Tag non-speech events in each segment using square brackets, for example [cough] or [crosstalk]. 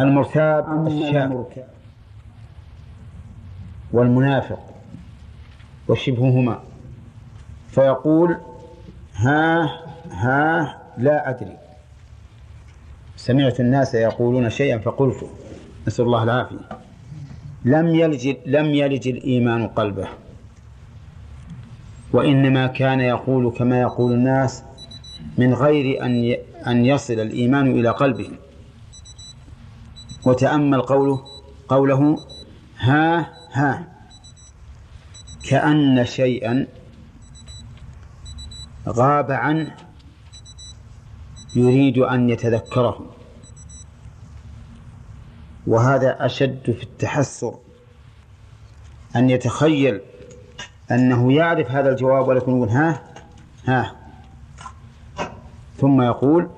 المرتاب الشاك والمنافق وشبههما. فيقول ها ها لا أدري. سمعت الناس يقولون شيئا فقلت نسأل الله العافية. لم يلج لم يلج الإيمان قلبه. وإنما كان يقول كما يقول الناس من غير أن أن يصل الإيمان إلى قلبه. وتأمل قوله قوله ها ها. كأن شيئا غاب عنه يريد أن يتذكره. وهذا أشد في التحسر. أن يتخيل أنه يعرف هذا الجواب ولكن يقول ها ها. ثم يقول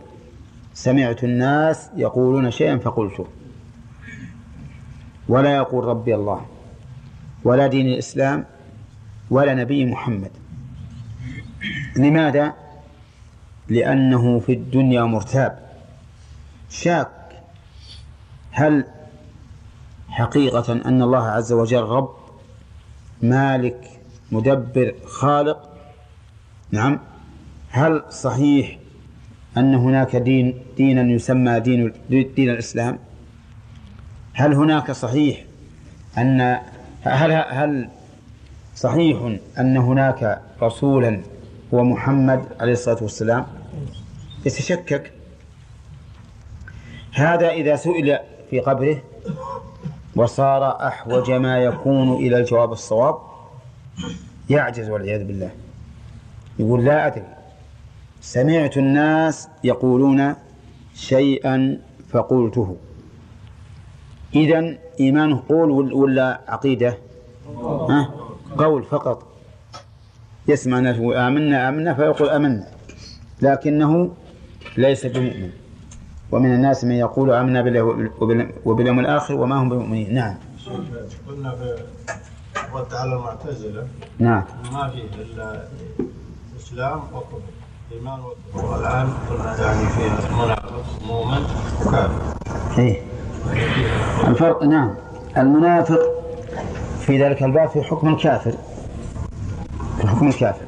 سمعت الناس يقولون شيئا فقلته ولا يقول ربي الله ولا دين الإسلام ولا نبي محمد. لماذا؟ لأنه في الدنيا مرتاب. شاك. هل حقيقة أن الله عز وجل رب مالك مدبر خالق؟ نعم. هل صحيح أن هناك دين دينا يسمى دين دين الإسلام؟ هل هناك صحيح أن هل هل صحيح أن هناك رسولا هو محمد عليه الصلاة والسلام؟ يتشكك. هذا إذا سئل في قبره وصار أحوج ما يكون إلى الجواب الصواب يعجز والعياذ بالله. يقول لا أدري. سمعت الناس يقولون شيئا فقلته. إذا إيمانه قول ولا عقيدة؟ ها؟ قول فقط. يسمع الناس آمنا آمنا فيقول آمنا. لكنه ليس بمؤمن. ومن الناس من يقول آمنا بالله وباليوم الآخر وما هم بمؤمنين. نعم. قلنا في على المعتزلة. نعم. ما فيه إلا إسلام وكفر. إيمان وكفر والآن قلنا يعني فيه منافق مؤمن وكافر إيه. الفرق نعم. المنافق في ذلك الباب في حكم الكافر. في حكم الكافر.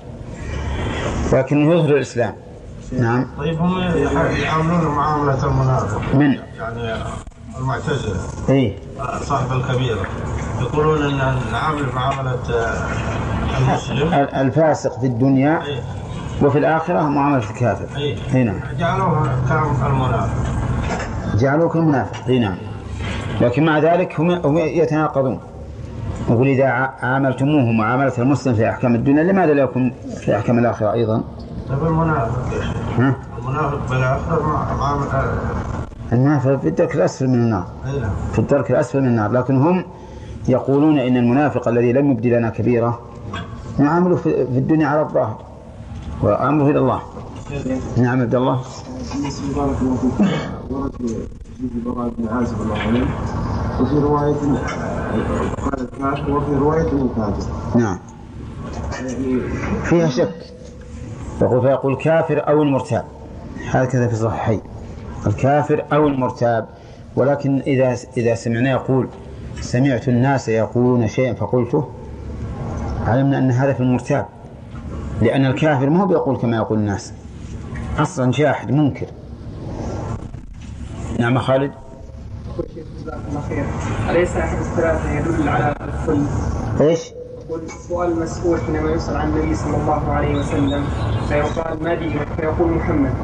لكنه يظهر الإسلام. نعم. طيب هم يعاملون معاملة المنافق. من؟ يعني المعتزلة. إيه صاحب الكبيرة. يقولون أن نعامل معاملة آه، المسلم. ال- الفاسق في الدنيا إيه. وفي الآخرة معاملة الكافر. إيه نعم. جعلوها كالمنافق جعلوه كالمنافق إي نعم. لكن مع ذلك هم هم يتناقضون. يقول إذا عاملتموه معاملة المسلم في أحكام الدنيا لماذا لا يكون في أحكام الآخرة أيضا؟ طيب المنافق. ها؟ المنافق بالآخرة مع- معاملة المنافق في الدرك الأسفل من النار. نعم. في الدرك الأسفل من النار. لكن هم يقولون إن المنافق الذي لم يبدي لنا كبيرة نعامله في في الدنيا على الظاهر. وأمره إلى الله. نعم عبد الله. بارك الله فيك. ورد في البراء بن عازب الله عنه وفي رواية قال الكافر وفي رواية الكافر نعم. فيها شك. يقول فيقول الكافر أو المرتاب. هكذا في الصحيحين. الكافر أو المرتاب. ولكن إذا إذا سمعنا يقول سمعت الناس يقولون شيئا فقلته علمنا أن هذا في المرتاب. لأن الكافر ما هو بيقول كما يقول الناس. أصلا جاحد منكر نعم خالد جزاكم الله خير أليس أحد الثلاثة يدل على الكل؟ إيش سؤال المسؤول حينما يسأل عن النبي صلى الله عليه وسلم فيقال ما دينك؟ فيقول محمد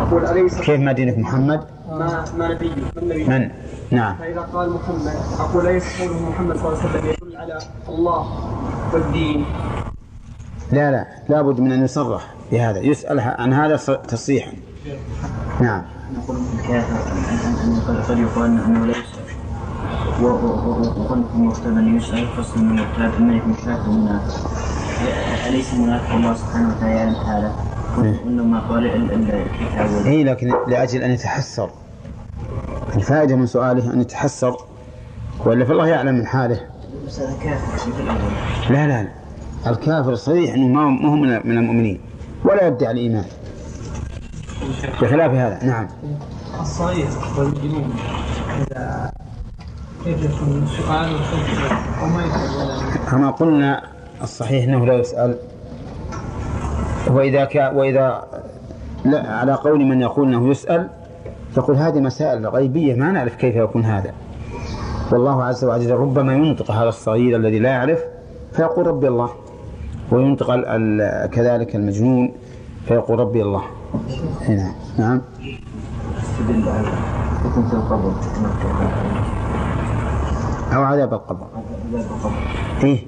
أقول أليس كيف ما دينك محمد ما ما نبيك؟ من نبيك؟ من نعم فإذا قال محمد أقول أليس قوله محمد صلى الله عليه وسلم يدل على الله والدين؟ لا لا لابد من أن يصرح بهذا يسأل عن هذا تصريحا. نعم. نقول أن قد يقال أنه لا يسأل. وقلت مرتبا يسأل فصل من مرتب يكون شاك منافق أليس منافق الله سبحانه وتعالى يعلم حاله وإنما قال ال- ال- الكتاب. اي لكن لأجل أن يتحسر. الفائده من سؤاله أن يتحسر. والا فالله يعلم من حاله. بس هذا في لا لا لا. الكافر صريح إنه ما ما هو من من المؤمنين. ولا يدعي الإيمان. بخلاف هذا نعم. الصغير والمجنون إذا كيف يكون سؤال كما قلنا الصحيح أنه لا يسأل. وإذا كان وإذا لا على قول من يقول أنه يسأل تقول هذه مسائل غيبية ما نعرف كيف يكون هذا. والله عز وجل ربما ينطق هذا الصغير الذي لا يعرف فيقول ربي الله. وينطق كذلك المجنون فيقول ربي الله. هنا نعم. حكم في القبر أو عذاب القبر. إيه.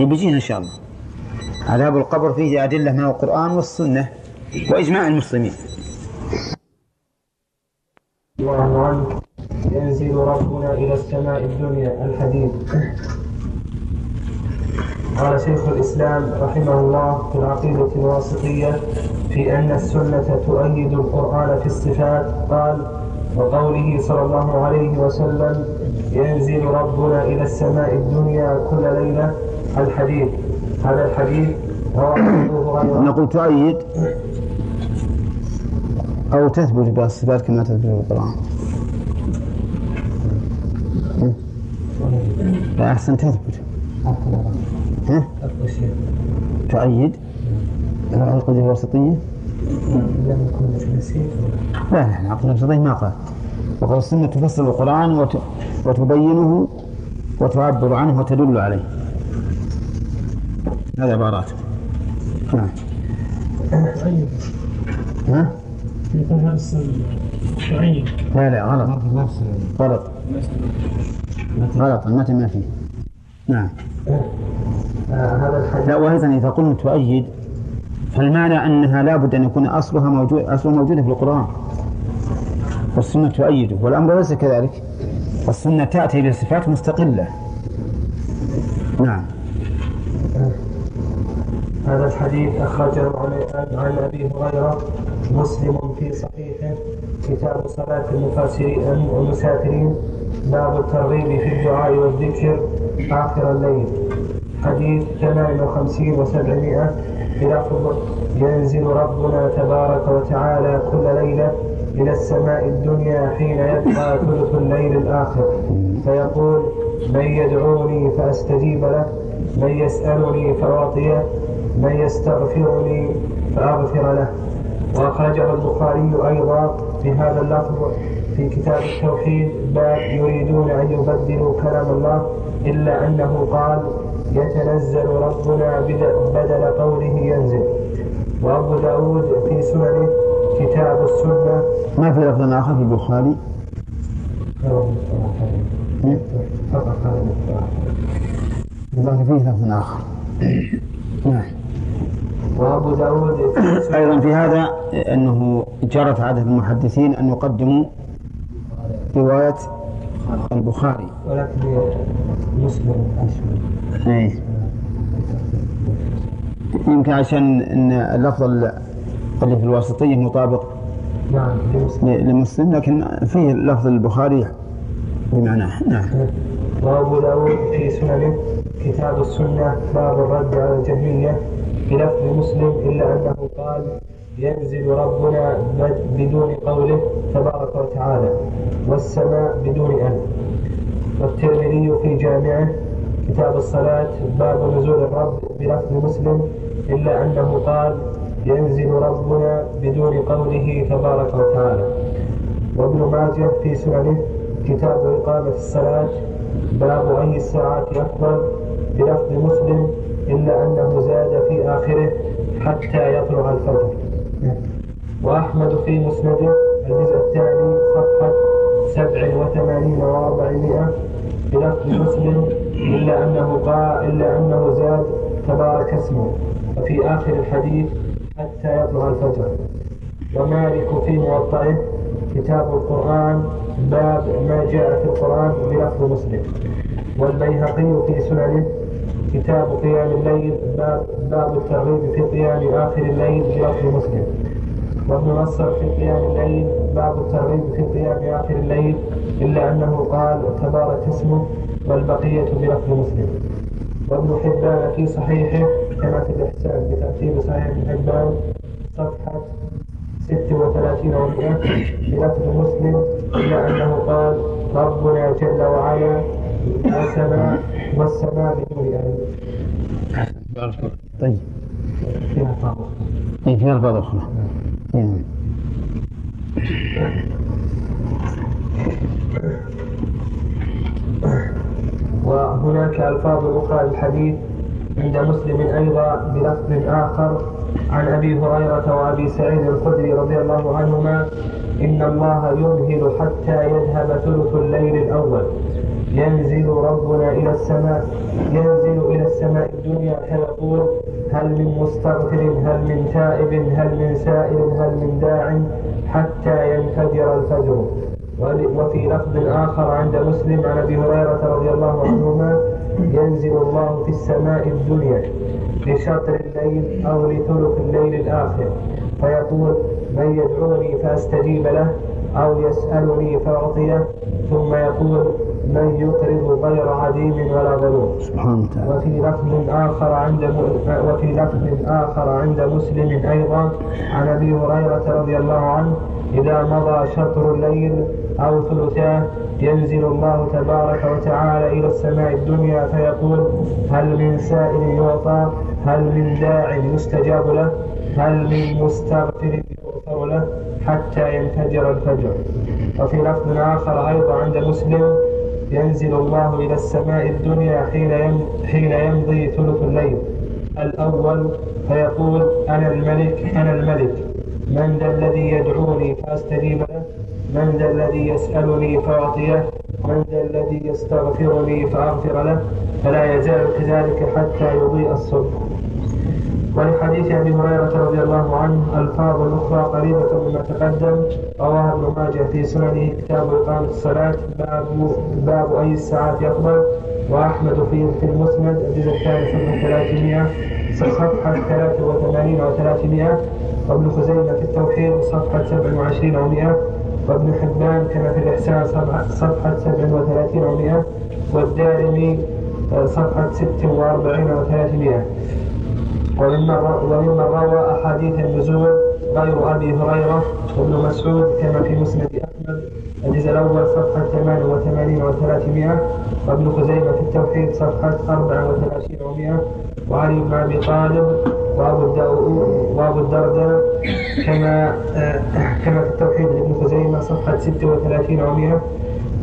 إيه بيجينا إن شاء الله. عذاب القبر فيه أدلة من القرآن والسنة وإجماع المسلمين. الله عنه ينزل ربنا إلى السماء الدنيا الحديث قال شيخ الإسلام رحمه الله في العقيدة الواسطية في أن السنة تؤيد القرآن في الصفات قال وقوله صلى الله عليه وسلم ينزل ربنا إلى السماء الدنيا كل ليلة الحديث هذا الحديث نقول تؤيد أو تثبت بالصفات كما تثبت بالقرآن ها؟ لا أحسن تثبت؟ تؤيد؟ العقيدة الوسطية لا لا العقيدة الوسطية ما قال. وقال السنة تفسر القرآن وت... وتبينه وتعبر عنه وتدل عليه. هذا عبارات. نعم. ها؟ لا لا غلط. غلط. غلط. المتن ما فيه. نعم. لا وأيضا إذا قلنا تؤيد فالمعنى أنها لابد أن يكون أصلها موجود أصلها موجودة في القرآن. والسنة تؤيده والأمر ليس كذلك. السنة تأتي بصفات مستقلة. نعم. هذا الحديث أخرجه عن أبي هريرة مسلم في صحيحه كتاب صلاة المسافرين باب الترغيب في الدعاء والذكر آخر الليل. حديث 58 و700 بلفظ ينزل ربنا تبارك وتعالى كل ليلة إلى السماء الدنيا حين يبقى ثلث الليل الآخر. فيقول من يدعوني فأستجيب له من يسألني فأعطيه من يستغفرني فأغفر له. وأخرجه البخاري أيضا بهذا اللفظ في كتاب التوحيد باب يريدون أن يبدلوا كلام الله إلا أنه قال يتنزل ربنا بد- بدل قوله ينزل. وأبو داود في سننه كتاب السنة. ما في لفظ آخر في البخاري؟ والله فيه لفظ آخر. نعم. وأبو داود أيضا في هذا أنه جرت عادة المحدثين أن يقدموا رواية البخاري. ولكن مسلم أي يمكن عشان أن اللفظ اللي في الواسطية مطابق نعم لمسلم لكن فيه لفظ البخاري بمعناه نعم وأبو داود في سننه كتاب السنة باب الرد على الجهمية بلفظ مسلم إلا أنه قال ينزل ربنا بد- بدون قوله تبارك وتعالى والسماء بدون أن. والترمذي في جامعه كتاب الصلاة باب نزول الرب بلفظ مسلم إلا أنه قال ينزل ربنا بدون قوله تبارك وتعالى. وابن ماجه في سننه كتاب إقامة الصلاة باب أي الساعات أفضل بلفظ مسلم إلا أنه زاد في آخره حتى يطلع الفجر. وأحمد في مسنده الجزء الثاني صفحة سبع وثمانين وأربعمائة. بلفظ مسلم إلا أنه قال إلا أنه زاد تبارك اسمه. وفي آخر الحديث حتى يطلع الفجر. ومالك في موطئه كتاب القرآن باب ما جاء في القرآن بلفظ مسلم. والبيهقي في سننه كتاب قيام الليل باب, باب الترغيب في قيام آخر الليل بلفظ مسلم. وابن نصر في قيام الليل باب الترغيب في قيام آخر الليل إلا أنه قال تبارك اسمه والبقية بلفظ مسلم. وابن حبان في صحيحه كما في الإحسان بترتيب صحيح ابن حبان صفحة 36 ومئة بلفظ مسلم إلا أنه قال ربنا جل وعلا والسماء والسماء بدون ألف طيب. فيها طابق إيه في ألفاظ أخرى. إيه. وهناك ألفاظ أخرى للحديث عند مسلم أيضا بلفظ آخر عن أبي هريرة وأبي سعيد الخدري رضي الله عنهما إن الله يمهل حتى يذهب ثلث الليل الأول ينزل ربنا إلى السماء ينزل إلى السماء الدنيا فيقول هل من مستغفر هل من تائب هل من سائل هل من داع حتى ينفجر الفجر. وفي لفظ آخر عند مسلم عن أبي هريرة رضي الله عنهما ينزل الله في السماء الدنيا لشطر الليل أو لثلث الليل الآخر. فيقول من يدعوني فأستجيب له أو يسألني فأعطيه. ثم يقول من يقرض غير عديم ولا ظلوم سبحانه وتعالى. وفي لفظ آخر عند وفي لفظ آخر عند مسلم أيضا عن أبي هريرة رضي الله عنه إذا مضى شطر الليل أو ثلثاه ينزل الله تبارك وتعالى إلى السماء الدنيا فيقول هل من سائل يعطى؟ هل من داع يستجاب له؟ هل من مستغفر يغفر له حتى ينفجر الفجر؟ وفي لفظ آخر أيضا عند مسلم ينزل الله إلى السماء الدنيا حين حين يمضي ثلث الليل. الأول فيقول أنا الملك أنا الملك. من ذا الذي يدعوني فأستجيب له؟ من ذا الذي يسألني فأعطيه؟ من ذا الذي يستغفرني فأغفر له؟ فلا يزال كذلك حتى يضيء الصبح. ولحديث أبي هريرة رضي الله عنه ألفاظ أخرى قريبة مما تقدم رواه ابن ماجه في سننه كتاب إقامة الصلاة باب باب أي الساعات افضل وأحمد في في المسند الجزء الثاني صفحة 300 صفحه 83 و300 وابن خزيمة في التوحيد صفحة 27 و100 وابن حبان كما في الإحسان صفحة 37 و100 والدارمي صفحة 46 و300 وممن روى أحاديث النزول غير أبي هريرة وابن مسعود كما في مسند أحمد الجزء الأول صفحة 88 و300 وابن خزيمة في التوحيد صفحة 34 و100 وعلي بن أبي طالب وأبو وأبو الدرداء كما كما في التوحيد لابن خزيمة صفحة 36 و100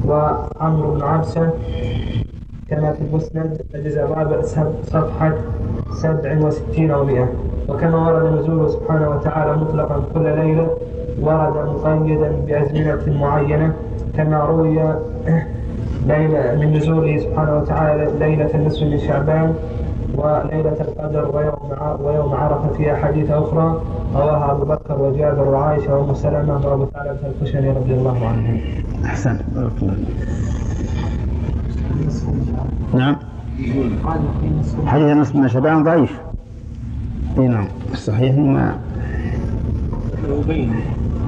وعمرو بن عبسة كما في المسند الجزء الرابع صفحة 67 أو 100 وكما ورد نزوله سبحانه وتعالى مطلقا كل ليلة ورد مقيدا بأزمنة معينة. كما روي ليلة من نزوله سبحانه وتعالى ليلة النصف من شعبان وليلة القدر ويوم ويوم عرفة في أحاديث أخرى. رواها أبو بكر وجابر وعائشة وأم سلمة. وأبو ثعلبة الخشني رضي الله عنهم. أحسن. بارك الله نعم. حديث نصف من شعبان ضعيف. إي نعم. الصحيح ما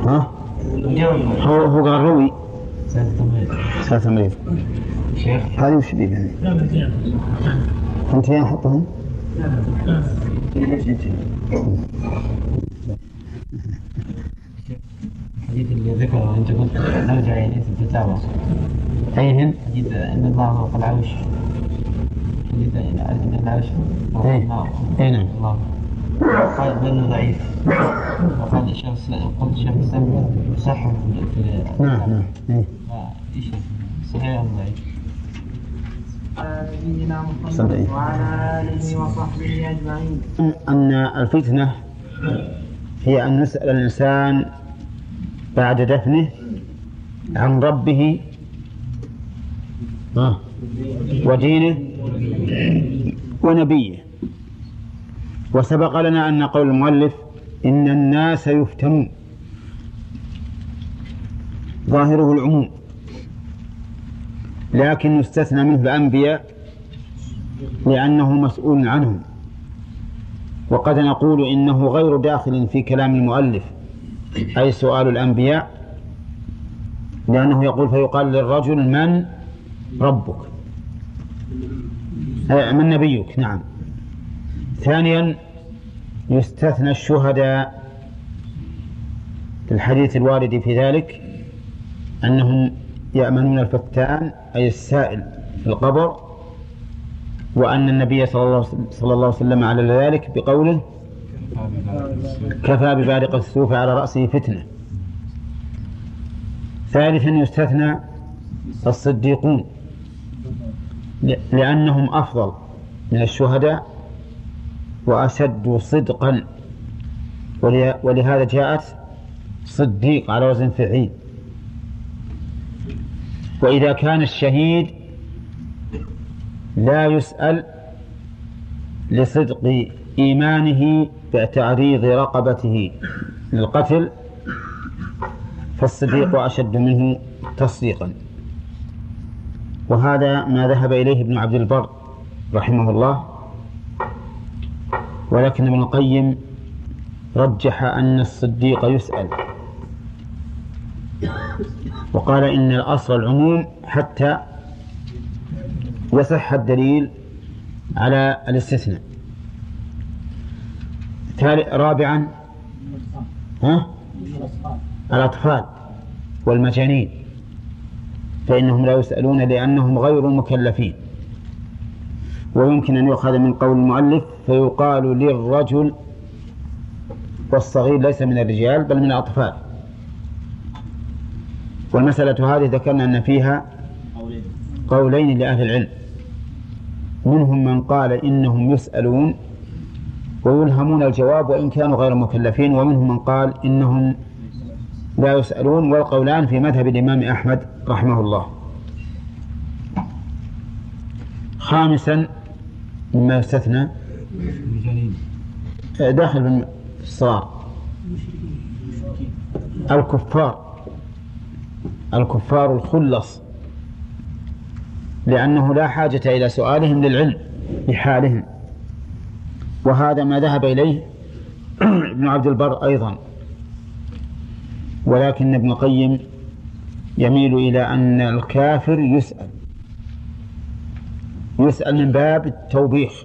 ها؟ هو هو قال روي. ساعة تمريض هذه وش دي يعني؟ انتين حطهم؟ الحديث اللي ذكره أنت قلت نرجع يعني في الكتابة أيهن؟ حديث أن الله فوق العرش حديث أن العرش فوق إيه. النار اي نعم الله قال بأنه ضعيف وقال الشيخ قلت الشيخ الإسلام يصحح في نعم نعم إيه. إيش صحيح أم ضعيف؟ نبينا صدق. محمد وعلى آله وصحبه أجمعين أن الفتنة هي أن نسأل الإنسان بعد دفنه عن ربه ودينه ونبيه. وسبق لنا أن قول المؤلف إن الناس يفتنون. ظاهره العموم. لكن يستثنى منه الأنبياء لأنه مسؤول عنهم. وقد نقول إنه غير داخل في كلام المؤلف. أي سؤال الأنبياء؟ لأنه يقول فيقال للرجل من ربك؟ من نبيك؟ نعم. ثانيا يستثنى الشهداء في الحديث الوارد في ذلك أنهم يأمنون الفتان أي السائل في القبر وأن النبي صلى الله عليه وسلم على ذلك بقوله كفى ببارق السيوف على رأسه فتنة. ثالثا يستثنى الصديقون لأنهم أفضل من الشهداء وأشد صدقا. ولهذا جاءت صديق على وزن فعيل. وإذا كان الشهيد لا يسأل لصدق إيمانه بتعريض رقبته للقتل فالصديق أشد منه تصديقا. وهذا ما ذهب إليه ابن عبد البر رحمه الله. ولكن ابن القيم رجح أن الصديق يسأل. وقال إن الأصل العموم حتى يصح الدليل على الاستثناء. رابعا؟ ها؟ الأطفال والمجانين. فإنهم لا يسألون لأنهم غير مكلفين. ويمكن أن يؤخذ من قول المؤلف فيقال للرجل والصغير ليس من الرجال بل من الأطفال. والمسألة هذه ذكرنا أن فيها قولين لأهل العلم. منهم من قال إنهم يسألون ويلهمون الجواب وإن كانوا غير مكلفين. ومنهم من قال إنهم لا يسألون والقولان في مذهب الإمام أحمد رحمه الله. خامسا مما يستثنى داخل الصغار الكفار الكفار الخلص لأنه لا حاجة إلى سؤالهم للعلم بحالهم. وهذا ما ذهب إليه [clears throat] ابن عبد البر أيضا. ولكن ابن القيم يميل إلى أن الكافر يسأل. يسأل من باب التوبيخ.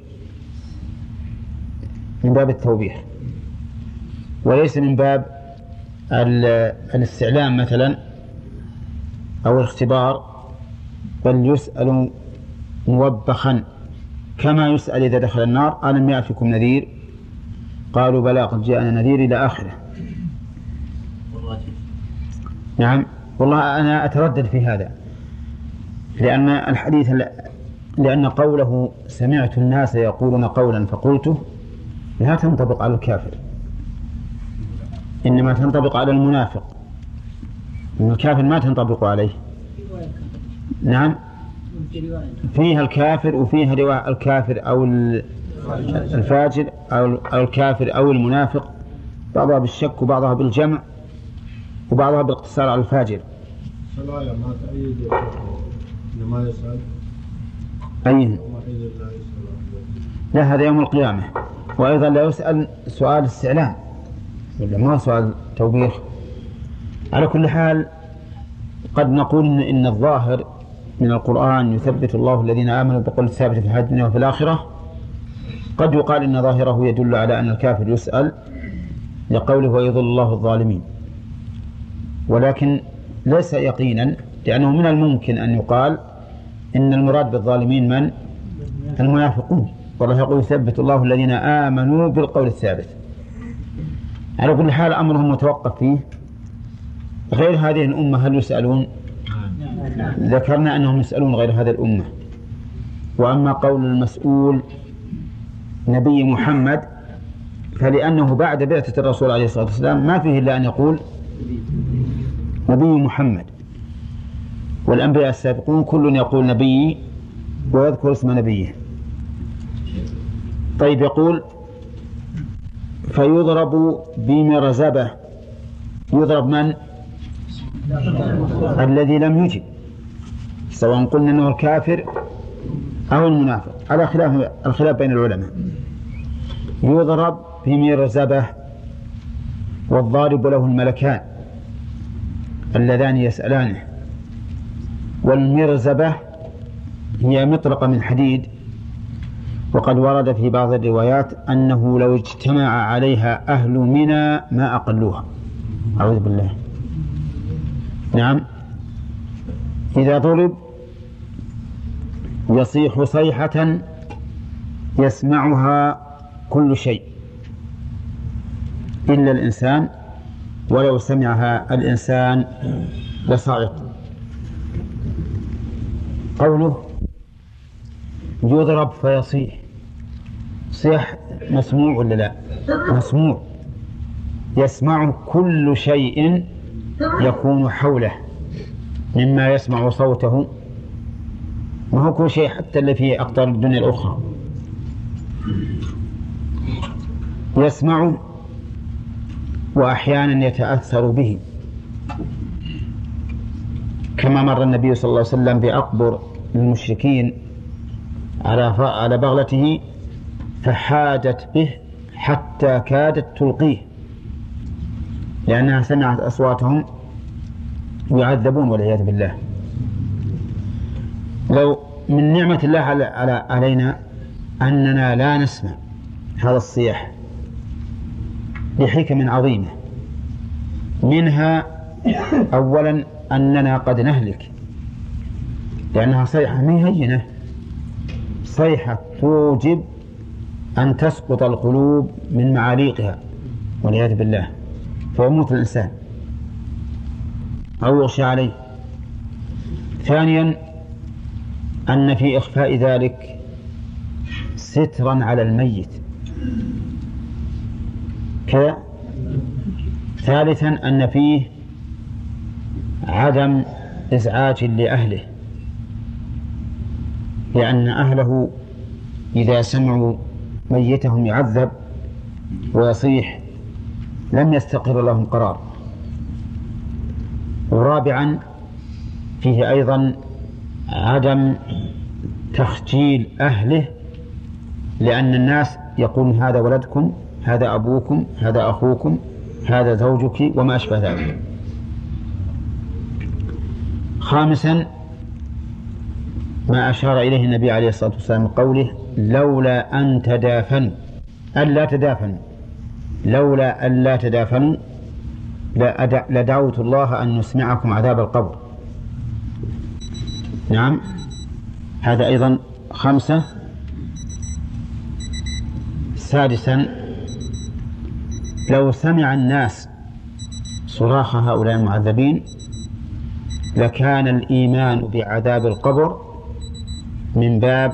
من باب التوبيخ. وليس من باب الاستعلام مثلا أو الاختبار بل يسأل موبخا. كما يسأل إذا دخل النار ألم يأتكم نذير؟ قالوا بلى قد جاءنا نذير إلى آخره. نعم. والله أنا أتردد في هذا لأن الحديث لأن قوله سمعت الناس يقولون قولا فقلته لا تنطبق على الكافر. إنما تنطبق على المنافق. الكافر ما تنطبق عليه. نعم. فيها الكافر وفيها رواية الكافر أو الفاجر أو الكافر أو المنافق. بعضها بالشك وبعضها بالجمع وبعضها بالاقتصار على الفاجر. الآية ما تأيد ما يسأل. أي. لا هذا يوم القيامة. وأيضا لا يسأل سؤال استعلام. ولا ما سؤال توبيخ. على كل حال قد نقول إن الظاهر من القرآن يثبت الله الذين آمنوا بقول الثابت في الحياة الدنيا وفي الآخرة. قد يقال إن ظاهره يدل على أن الكافر يسأل لقوله ويضل الله الظالمين. ولكن ليس يقينا لأنه من الممكن أن يقال إن المراد بالظالمين من؟ المنافقون. والله يقول يثبت الله الذين آمنوا بالقول الثابت. على كل حال أمرهم متوقف فيه. غير هذه الأمة هل يسألون؟ ذكرنا أنهم يسألون غير هذه الأمة. وأما قول المسؤول نبي محمد فلأنه بعد بعثة الرسول عليه الصلاة والسلام ما فيه إلا أن يقول نبي محمد. والأنبياء السابقون كل يقول نبي ويذكر اسم نبيه. طيب يقول فيضرب بمرزبة يضرب من؟ الذي لم يجب سواء قلنا إنه الكافر أو المنافق. على خلاف الخلاف بين العلماء. يضرب بمرزبة والضارب له الملكان اللذان يسألانه. والمرزبة هي مطرقة من حديد وقد ورد في بعض الروايات أنه لو اجتمع عليها أهل منى ما أقلوها. أعوذ بالله. نعم. إذا ضرب يصيح صيحة يسمعها كل شيء. إلا الإنسان ولو سمعها الإنسان لصعق قوله يضرب فيصيح. صيح مسموع ولا لا؟ مسموع. يسمع كل شيء يكون حوله مما يسمع صوته. ما هو كل شيء حتى اللي في أقطار الدنيا الأخرى. يسمع وأحيانا يتأثر به. كما مر النبي صلى الله عليه وسلم بأقبر المشركين على على بغلته فحادت به حتى كادت تلقيه. لأنها سمعت أصواتهم يعذبون والعياذ بالله. لو من نعمة الله على علينا أننا لا نسمع هذا الصياح لحكم عظيمة. منها أولا أننا قد نهلك لأنها صيحة ما هينة. صيحة توجب أن تسقط القلوب من معاليقها والعياذ بالله فيموت الإنسان أو يغشى عليه. ثانيا أن في إخفاء ذلك سترا على الميت. كذا ثالثا أن فيه عدم إزعاج لأهله لأن أهله إذا سمعوا ميتهم يعذب ويصيح لم يستقر لهم قرار. ورابعا فيه أيضا عدم تخجيل أهله لأن الناس يقولون هذا ولدكم هذا أبوكم هذا أخوكم هذا زوجك وما أشبه ذلك. خامسا ما أشار إليه النبي عليه الصلاة والسلام قوله لولا أن تدافنوا. ألا تدافنوا. لولا أن لا تدافنوا لدعوت الله أن يسمعكم عذاب القبر. نعم. هذا أيضا خمسة. سادسا لو سمع الناس صراخ هؤلاء المعذبين لكان الإيمان بعذاب القبر من باب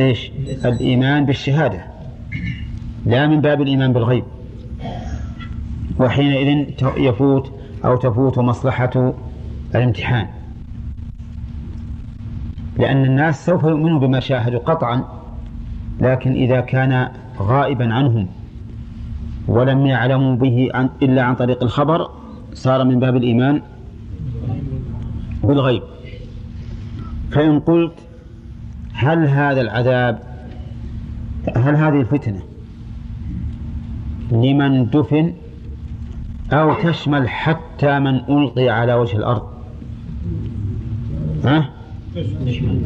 إيش؟ الإيمان بالشهادة لا من باب الإيمان بالغيب. وحينئذ يفوت أو تفوت مصلحة الامتحان. لأن الناس سوف يؤمنوا بما شاهدوا قطعا لكن إذا كان غائبا عنهم ولم يعلموا به عن إلا عن طريق الخبر صار من باب الإيمان بالغيب فإن قلت هل هذا العذاب هل هذه الفتنة لمن دفن أو تشمل حتى من ألقي على وجه الأرض ها؟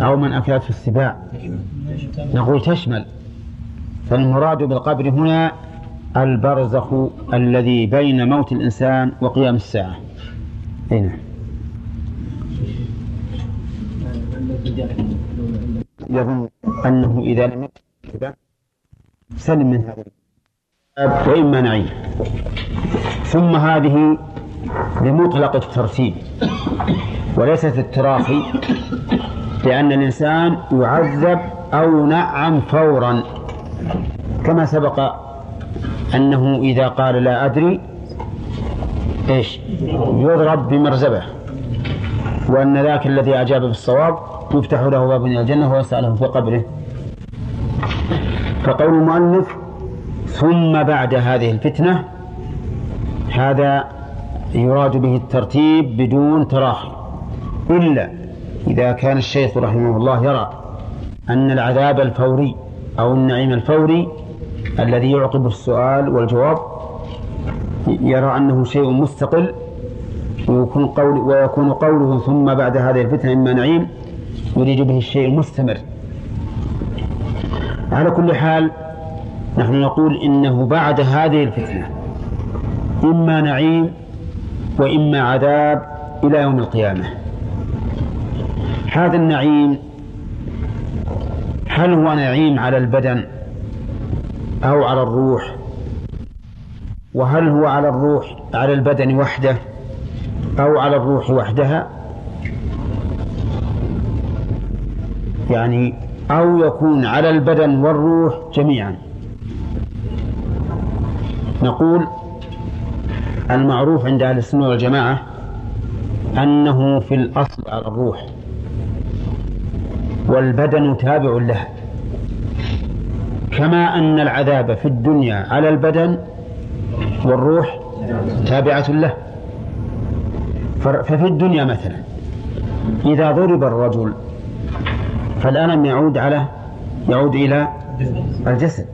أو من أكلته السباع. نقول تشمل. فالمراد بالقبر هنا البرزخ الذي بين موت الإنسان وقيام الساعة. هنا يظن أنه إذا لم سلم من هذا وإما نعيم. ثم هذه لمطلق الترتيب وليست التراخي لأن الإنسان يعذب أو نعم فورا. كما سبق أنه إذا قال لا أدري إيش؟ يضرب بمرزبة وأن ذاك الذي أجاب بالصواب يفتح له باب من الجنة ويسأل له في قبره. فقول المؤلف ثم بعد هذه الفتنة هذا يراد به الترتيب بدون تراخي. إلا إذا كان الشيخ رحمه الله يرى أن العذاب الفوري أو النعيم الفوري الذي يعقب السؤال والجواب يرى أنه شيء مستقل ويكون, قول ويكون قوله ثم بعد هذه الفتنة إما نعيم يريد به الشيء المستمر. على كل حال نحن نقول إنه بعد هذه الفتنة إما نعيم وإما عذاب إلى يوم القيامة. هذا النعيم هل هو نعيم على البدن أو على الروح؟ وهل هو على الروح على البدن وحده أو على الروح وحدها؟ يعني أو يكون على البدن والروح جميعا. نقول المعروف عند أهل السنة والجماعة أنه في الأصل على الروح. والبدن تابع له. كما أن العذاب في الدنيا على البدن والروح تابعة له. ففي الدنيا مثلا إذا ضرب الرجل فالألم يعود على يعود إلى الجسد.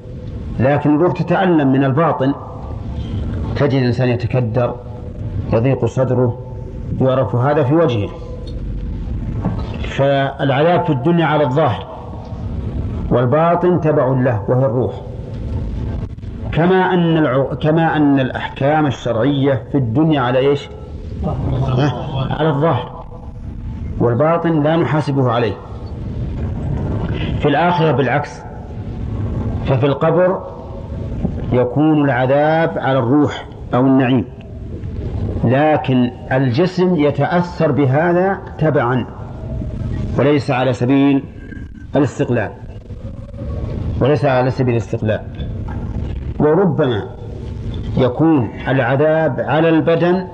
لكن الروح تتألم من الباطن تجد الإنسان يتكدر يضيق صدره يعرف هذا في وجهه. فالعذاب في الدنيا على الظاهر والباطن تبع له وهي الروح. كما أن الع... كما أن الأحكام الشرعية في الدنيا على إيش؟ على الظاهر والباطن لا نحاسبه عليه. في الآخرة بالعكس ففي القبر يكون العذاب على الروح أو النعيم لكن الجسم يتأثر بهذا تبعا. وليس على سبيل الاستقلال. وليس على سبيل الاستقلال. وربما يكون العذاب على البدن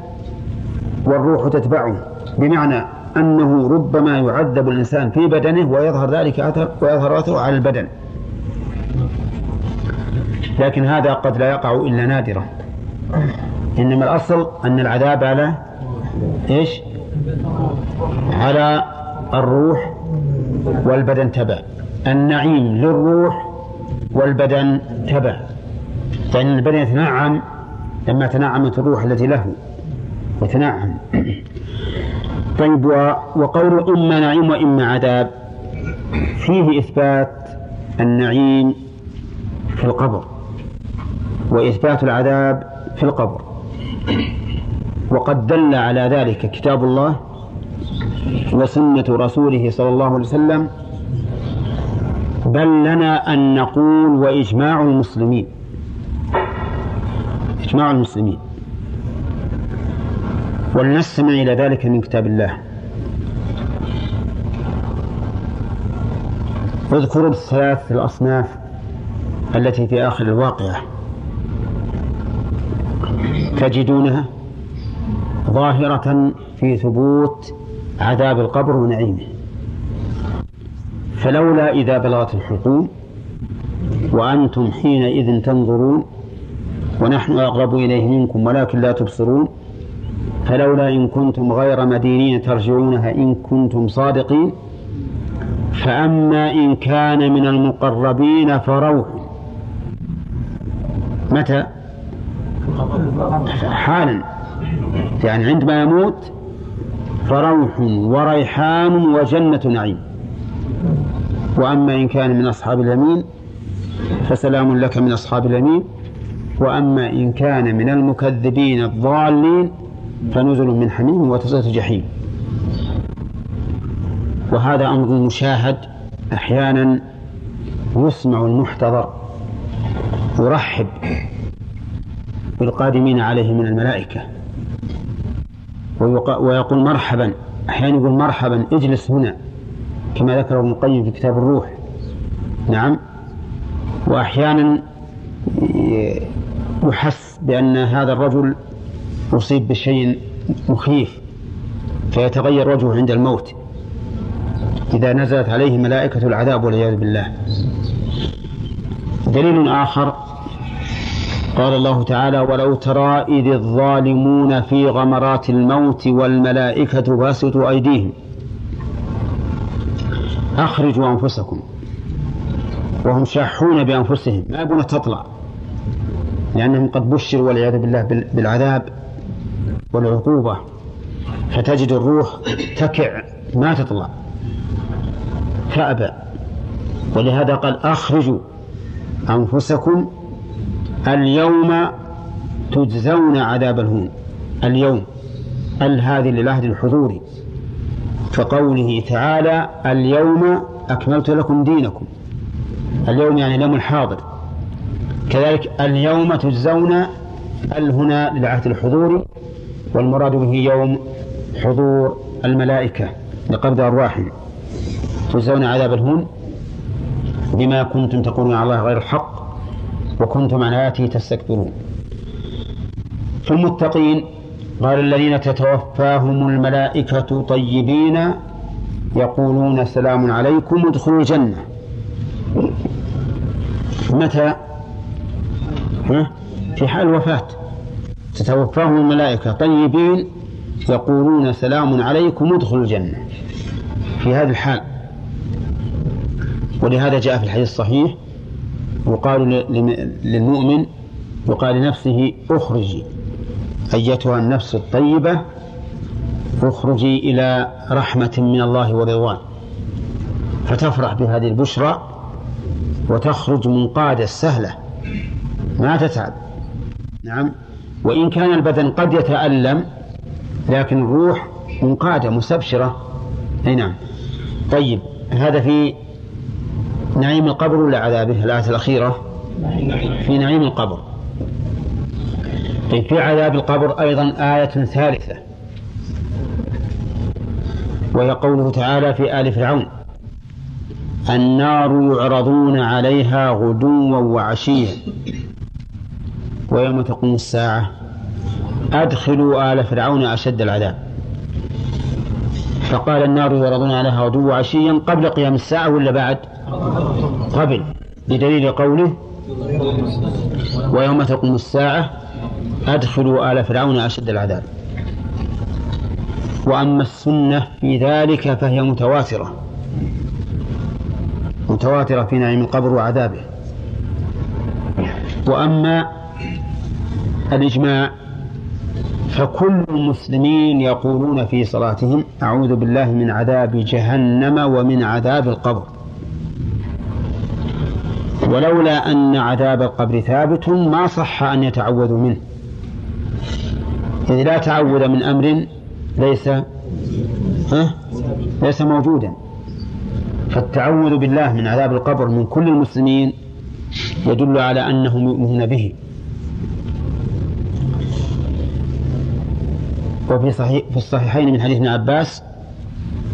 والروح تتبعه بمعنى أنه ربما يعذب الإنسان في بدنه ويظهر ذلك أثر ويظهر أثره على البدن. لكن هذا قد لا يقع إلا نادرا. إنما الأصل أن العذاب على إيش؟ على الروح والبدن تبع. النعيم للروح والبدن تبع. فإن البدن يتنعم لما تنعمت الروح التي له يتنعم [clears throat] طيب وقول إما نعيم وإما عذاب. فيه إثبات النعيم في القبر وإثبات العذاب في القبر. [clears throat] وقد دل على ذلك كتاب الله وسنة رسوله صلى الله عليه وسلم بل لنا أن نقول وإجماع المسلمين. إجماع المسلمين. ولنستمع إلى ذلك من كتاب الله. اذكروا الثلاث الأصناف التي في آخر الواقعة. تجدونها ظاهرة في ثبوت عذاب القبر ونعيمه فلولا إذا بلغت الحلقوم وأنتم حينئذ تنظرون ونحن أقرب إليه منكم ولكن لا تبصرون فلولا إن كنتم غير مدينين ترجعونها إن كنتم صادقين. فأما إن كان من المقربين فروح. متى؟ حالا. يعني عندما يموت فروح وريحان وجنة نعيم. وأما إن كان من أصحاب اليمين فسلام لك من أصحاب اليمين. وأما إن كان من المكذبين الضالين فنزل من حميم وتصلة جحيم. وهذا أمر مشاهد أحيانا يسمع المحتضر يرحب بالقادمين عليه من الملائكة. ويقول مرحبا أحيانا يقول مرحبا اجلس هنا كما ذكر ابن القيم في كتاب الروح. نعم. وأحيانا يحس بأن هذا الرجل أصيب بشيء مخيف فيتغير وجهه عند الموت. إذا نزلت عليه ملائكة العذاب والعياذ بالله. دليل آخر قال الله تعالى ولو ترى إذ الظالمون في غمرات الموت والملائكة باسطوا أيديهم أخرجوا أنفسكم وهم شاحون بأنفسهم. ما يبون تطلع لأنهم قد بشروا والعياذ بالله بالعذاب والعقوبة. فتجد الروح تكع ما تطلع. فأبى. ولهذا قال أخرجوا أنفسكم اليوم تجزون عذاب الهون. اليوم ال هذه للعهد الحضوري. كقوله تعالى اليوم أكملت لكم دينكم. اليوم يعني اليوم الحاضر. كذلك اليوم تجزون ال هنا للعهد الحضوري والمراد به يوم حضور الملائكة لقبض أرواحهم. تجزون عذاب الهون بما كنتم تقولون على الله غير الحق. وكنتم عن آياته تستكبرون. في المتقين قال الذين تتوفاهم الملائكة طيبين يقولون سلام عليكم ادخلوا الجنة. متى؟ في حال الوفاة. تتوفاهم الملائكة طيبين يقولون سلام عليكم ادخلوا الجنة. في هذا الحال. ولهذا جاء في الحديث الصحيح يقال للمؤمن يقال لنفسه اخرجي. أيتها النفس الطيبة اخرجي إلى رحمة من الله ورضوان. فتفرح بهذه البشرى وتخرج منقادة سهلة. ما تتعب. نعم. وإن كان البدن قد يتألم لكن الروح منقادة مستبشرة. أي نعم. طيب هذا في نعيم القبر ولا عذابه الآية الأخيرة؟ في نعيم القبر. طيب في عذاب القبر أيضا آية ثالثة. وهي قوله تعالى في آل فرعون النار يعرضون عليها غدوا وعشيا. ويوم تقوم الساعة أدخلوا آل فرعون أشد العذاب. فقال النار يعرضون عليها غدوا وعشيا قبل قيام الساعة ولا بعد؟ قبل بدليل قوله ويوم تقوم الساعة أدخلوا آل فرعون أشد العذاب. وأما السنة في ذلك فهي متواترة. متواترة في نعيم القبر وعذابه. وأما الإجماع فكل المسلمين يقولون في صلاتهم أعوذ بالله من عذاب جهنم ومن عذاب القبر. ولولا أن عذاب القبر ثابت ما صح أن يتعوذوا منه. إذ لا تعوذ من أمر ليس ها؟ ليس موجودا. فالتعوذ بالله من عذاب القبر من كل المسلمين يدل على أنهم يؤمنون به. وفي صحيح في الصحيحين من حديث ابن عباس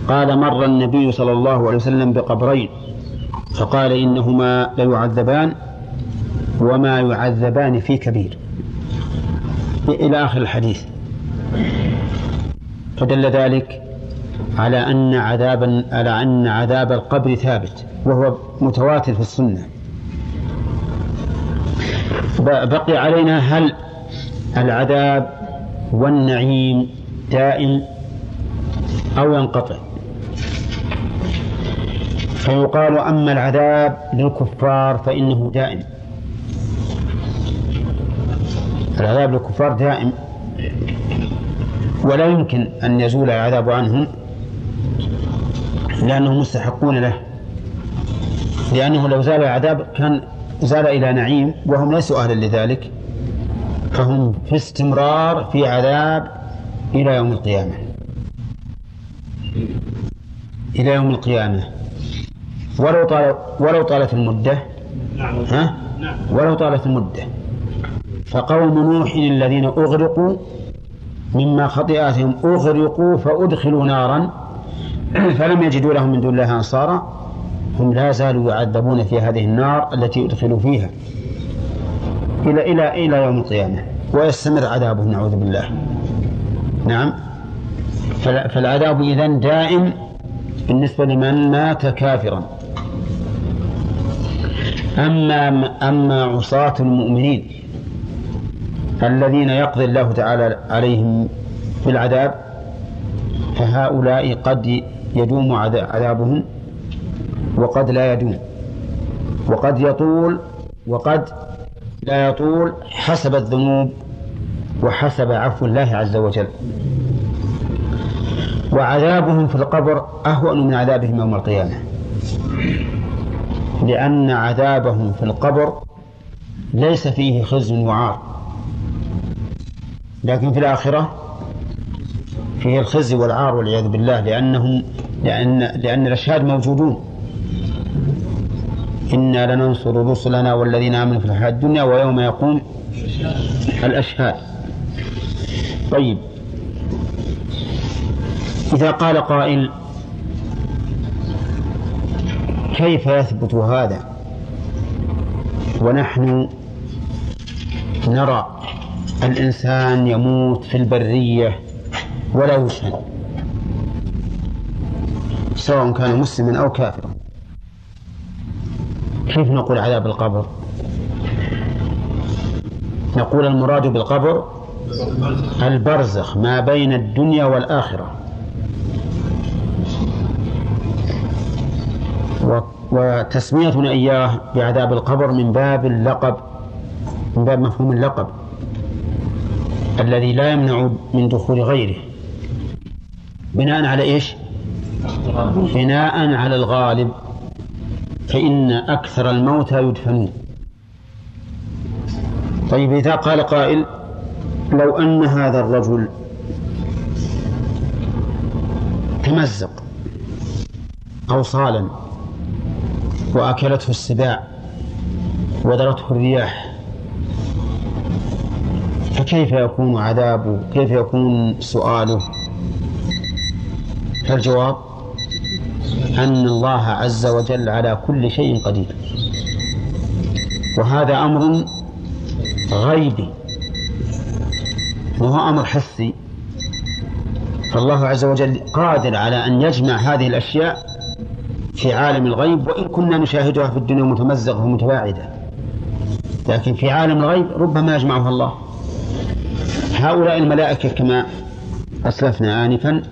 قال مر النبي صلى الله عليه وسلم بقبرين. فقال إنهما ليعذبان وما يعذبان في كبير. إلى آخر الحديث. فدل ذلك على أن عذاب على أن عذاب القبر ثابت وهو متواتر في السنة. بقي علينا هل العذاب والنعيم دائم أو ينقطع؟ فيقال أما العذاب للكفار فإنه دائم. العذاب للكفار دائم. ولا يمكن أن يزول العذاب عنهم لأنهم مستحقون له. لأنه لو زال العذاب كان زال إلى نعيم وهم ليسوا أهلا لذلك. فهم في استمرار في عذاب إلى يوم القيامة. إلى يوم القيامة. ولو طال ولو طالت المدة. ها؟ ولو طالت المدة. فقوم نوح الذين أغرقوا مما خطيئاتهم أغرقوا فأدخلوا نارا. [clears throat] فلم يجدوا لهم من دون الله أنصارا. هم لا زالوا يعذبون في هذه النار التي أدخلوا فيها. إلى إلى إلى يوم القيامة. ويستمر عذابهم نعوذ بالله. نعم. فالعذاب إذن دائم بالنسبة لمن مات كافرا. أما أما عصاة المؤمنين الذين يقضي الله تعالى عليهم بالعذاب فهؤلاء قد يدوم عذابهم وقد لا يدوم. وقد يطول وقد لا يطول حسب الذنوب وحسب عفو الله عز وجل. وعذابهم في القبر أهون من عذابهم يوم القيامة. لأن عذابهم في القبر ليس فيه خزي وعار. لكن في الآخرة فيه الخزي والعار والعياذ بالله لأنهم لأن لأن الأشهاد موجودون. إنا لننصر رسلنا والذين آمنوا في الحياة الدنيا ويوم يقوم الأشهاد. طيب. إذا قال قائل كيف يثبت هذا؟ ونحن نرى الإنسان يموت في البرية ولا يشهد سواء كان مسلما أو كافرا. كيف نقول عذاب القبر؟ نقول المراد بالقبر البرزخ ما بين الدنيا والآخرة. وتسميتنا إياه بعذاب القبر من باب اللقب من باب مفهوم اللقب الذي لا يمنع من دخول غيره بناء على إيش؟ بناء على الغالب فإن أكثر الموتى يدفنون طيب إذا قال قائل لو أن هذا الرجل تمزق أوصالا وأكلته السباع وذرته الرياح. فكيف يكون عذابه كيف يكون سؤاله؟ فالجواب أن الله عز وجل على كل شيء قدير. وهذا أمر غيبي. وهو أمر حسي. فالله عز وجل قادر على أن يجمع هذه الأشياء في عالم الغيب وإن كنا نشاهدها في الدنيا متمزقة ومتباعدة. لكن في عالم الغيب ربما يجمعها الله. هؤلاء الملائكة كما أسلفنا آنفا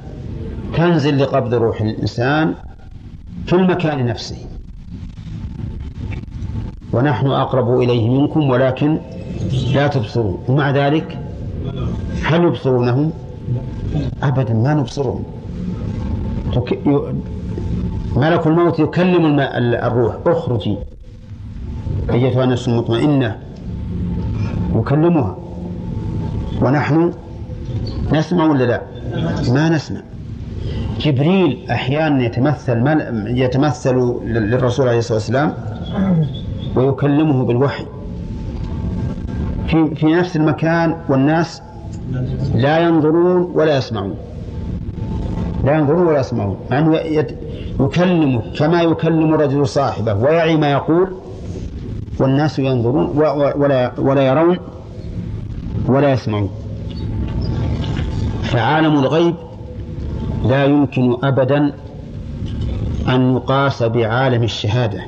تنزل لقبض روح الإنسان في المكان نفسه. ونحن أقرب إليه منكم ولكن لا تبصرون. ومع ذلك هل يبصرونه أبدا ما نبصرهم. ملك الموت يكلم الروح. اخرجي. أيتها النفس المطمئنة. يكلمها ونحن نسمع ولا لا؟ ما نسمع. جبريل أحيانا يتمثل يتمثل للرسول عليه الصلاة والسلام ويكلمه بالوحي. في في نفس المكان والناس لا ينظرون ولا يسمعون. لا ينظرون ولا يسمعون. مع أنه يكلمه كما يكلم الرجل صاحبه ويعي ما يقول والناس ينظرون ولا ولا يرون ولا يسمعون. فعالم الغيب لا يمكن ابدا أن يقاس بعالم الشهادة.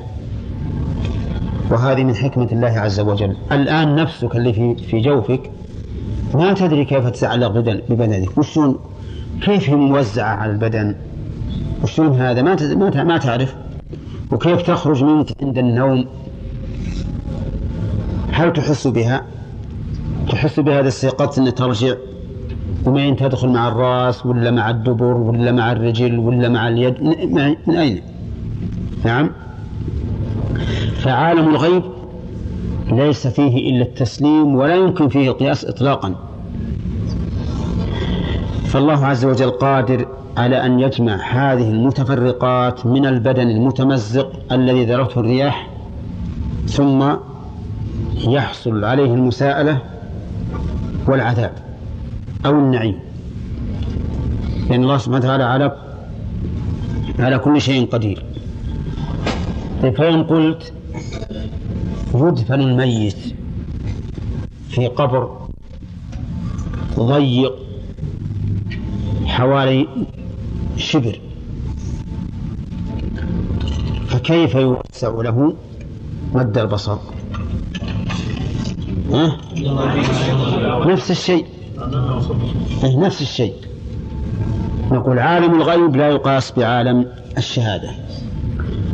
وهذه من حكمة الله عز وجل. الآن نفسك اللي في في جوفك ما تدري كيف تتعلق ببدنك. وشون كيف هي موزعة على البدن؟ وشون هذا ما ما تعرف. وكيف تخرج منك عند النوم؟ هل تحس بها؟ تحس بهذا استيقظت أن ترجع؟ ومين تدخل مع الرأس ولا مع الدبر ولا مع الرجل ولا مع اليد؟ من أين؟ نعم. فعالم الغيب ليس فيه إلا التسليم ولا يمكن فيه القياس إطلاقا. فالله عز وجل قادر على أن يجمع هذه المتفرقات من البدن المتمزق الذي ذرته الرياح ثم يحصل عليه المساءلة والعذاب أو النعيم. لأن الله سبحانه وتعالى على على كل شيء قدير. طيب فإن قلت يدفن الميت في قبر ضيق حوالي شبر فكيف يوسع له مد البصر؟ ها؟ نفس الشيء. إيه، نفس الشيء. نقول عالم الغيب لا يقاس بعالم الشهادة.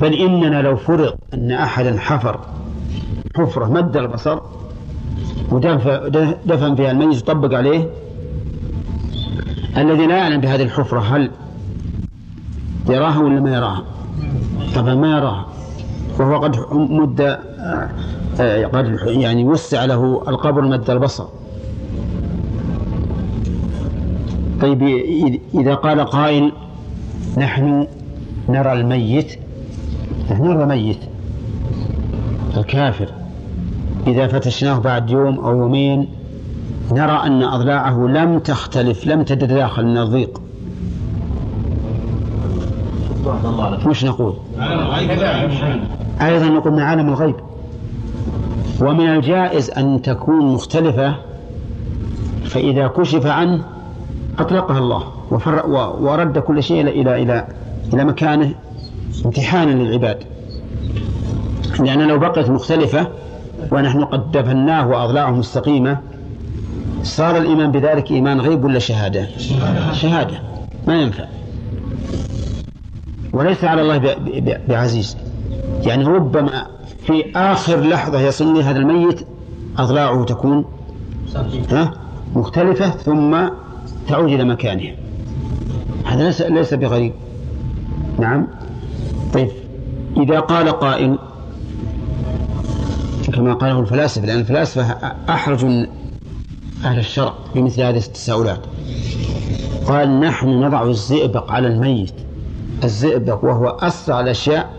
بل إننا لو فرض أن أحدا حفر حفرة مد البصر ودفن فيها الميت يطبق عليه الذي لا يعلم بهذه الحفرة هل يراها ولا ما يراها؟ طبعا ما يراها. وهو قد مد آه، آه، قد يعني وسع له القبر مد البصر. طيب إذا قال قائل نحن نرى الميت نرى الميت الكافر. إذا فتشناه بعد يوم أو يومين نرى أن أضلاعه لم تختلف لم تتداخل من الضيق وش نقول. أيضا نقول من عالم الغيب. ومن الجائز أن تكون مختلفة فإذا كشف عنه أطلقها الله ورد كل شيء إلى إلى إلى مكانه امتحانا للعباد. لأن لو بقيت مختلفة ونحن قد دفناه وأضلاعه مستقيمة صار الإيمان بذلك إيمان غيب ولا شهادة؟ شهادة. ما ينفع. وليس على الله بعزيز. يعني ربما في آخر لحظة يصلني هذا الميت أضلاعه تكون ها مختلفة ثم تعود إلى مكانها. هذا ليس ليس بغريب. نعم. طيب. إذا قال قائل كما قاله الفلاسفة لأن الفلاسفة أحرج أهل الشرع بمثل هذه التساؤلات. قال نحن نضع الزئبق على الميت. الزئبق وهو أسرع الأشياء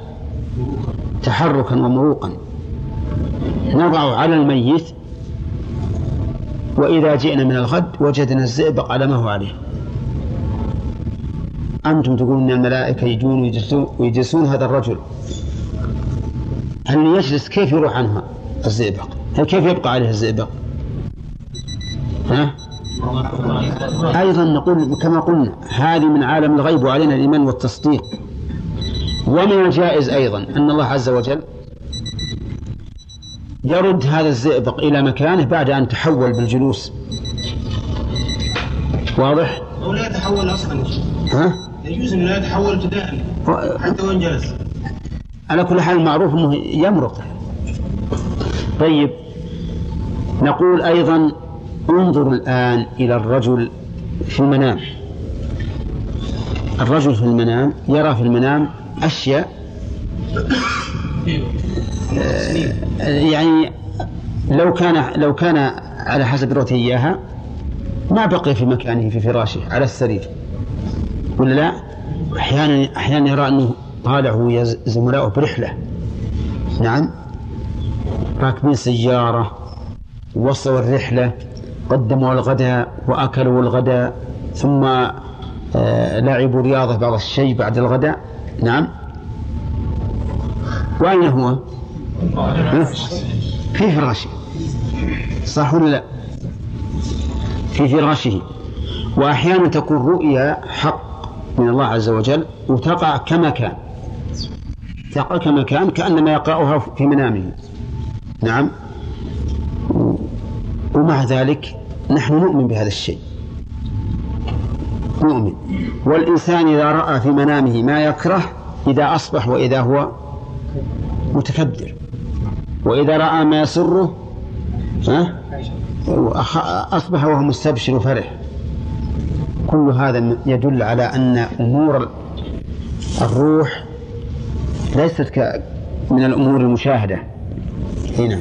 تحركا ومروقا. نضع على الميت وإذا جئنا من الغد وجدنا الزئبق على ما هو عليه. أنتم تقولون أن الملائكة يجون ويجلسون, هذا الرجل. هل يجلس؟ كيف يروح عنها الزئبق هل كيف يبقى عليه الزئبق ها؟ أيضا نقول كما قلنا هذه من عالم الغيب وعلينا الإيمان والتصديق. ومن الجائز أيضا أن الله عز وجل يرد هذا الزئبق إلى مكانه بعد أن تحول بالجلوس. واضح؟ أو لا يتحول أصلا. ها؟ يجوز أنه لا يتحول ابتداء حتى وإن جلس. على كل حال معروف أنه يمرق. طيب نقول أيضا انظر الآن إلى الرجل في المنام. الرجل في المنام يرى في المنام أشياء آه، يعني لو كان لو كان على حسب رؤيته إياها ما بقي في مكانه في فراشه على السرير. ولا لا؟ أحيانا أحيانا يرى أنه طالع هو زملائه برحلة. نعم. راكبين سيارة وصلوا الرحلة. قدموا الغداء وأكلوا الغداء ثم آه، لعبوا رياضة بعض الشيء بعد الغداء نعم. وأين هو؟ في فراشه. صح ولا لا؟ في فراشه. وأحيانا تكون رؤيا حق من الله عز وجل وتقع كما كان تقع كما كان كأنما يقرأها في منامه. نعم. ومع ذلك نحن نؤمن بهذا الشيء. نؤمن. والإنسان إذا رأى في منامه ما يكره إذا أصبح وإذا هو متكبر. وإذا رأى ما يسره أصبح وهو مستبشر وفرح. كل هذا يدل على أن أمور الروح ليست من الأمور المشاهدة. هنا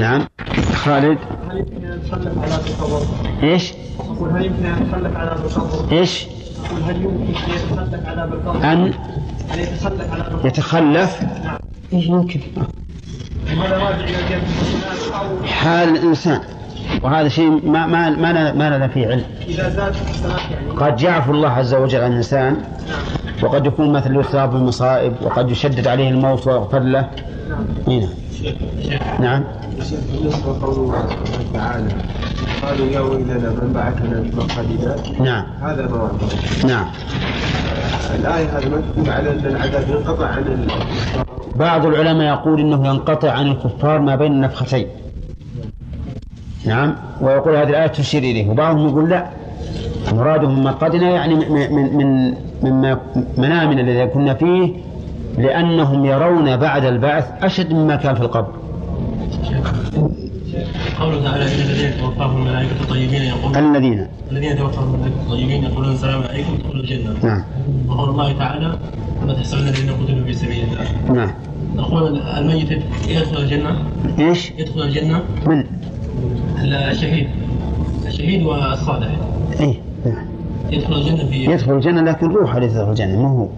نعم خالد هل يمكن ان نتخلف على تصور؟ إيش؟ أقول هل يمكن ان نتخلف على تصور؟ إيش؟ أقول هل يمكن أن يتخلف على بالقبض؟ أن ان يتخلف على؟ يتخلف نعم إيش يمكن هذا راجع إلى حال الإنسان وهذا شيء ما ما ما لنا, ما لنا فيه علم اذا زاد يعني قد يعفو الله عز وجل عن الإنسان وقد يكون مثل يصاب بالمصائب وقد يشدد عليه الموت ويغفر له هنا نعم. بالنسبة لقوله تعالى قالوا يا ويلنا من بعثنا من مرقدنا نعم. هذا ما. نعم. الآية هذه ما تدل على أن العذاب ينقطع عن بعض العلماء يقول إنه ينقطع عن الكفار ما بين النفختين. نعم. ويقول هذه الآية تشير إليه. وبعضهم يقول لا. مرادهم من مرقدنا يعني من من من مما منامنا الذي كنا فيه لأنهم يرون بعد البعث أشد مما كان في القبر. قوله تعالى إن الذين توفاهم الملائكة الطيبين يقولون الذين. الذين توفاهم الملائكة الطيبين يقولون السلام عليكم ادخلوا الجنة. نعم. وقول الله تعالى ولا تحسبن الذين قتلوا في سبيل الله. نعم. نقول الميت يدخل الجنة؟ إيش؟ يدخل الجنة؟ من؟ الشهيد. الشهيد والصالح. إيه نعم. يدخل الجنة في يدخل الجنة لكن روحه ليس يدخل الجنة ما هو.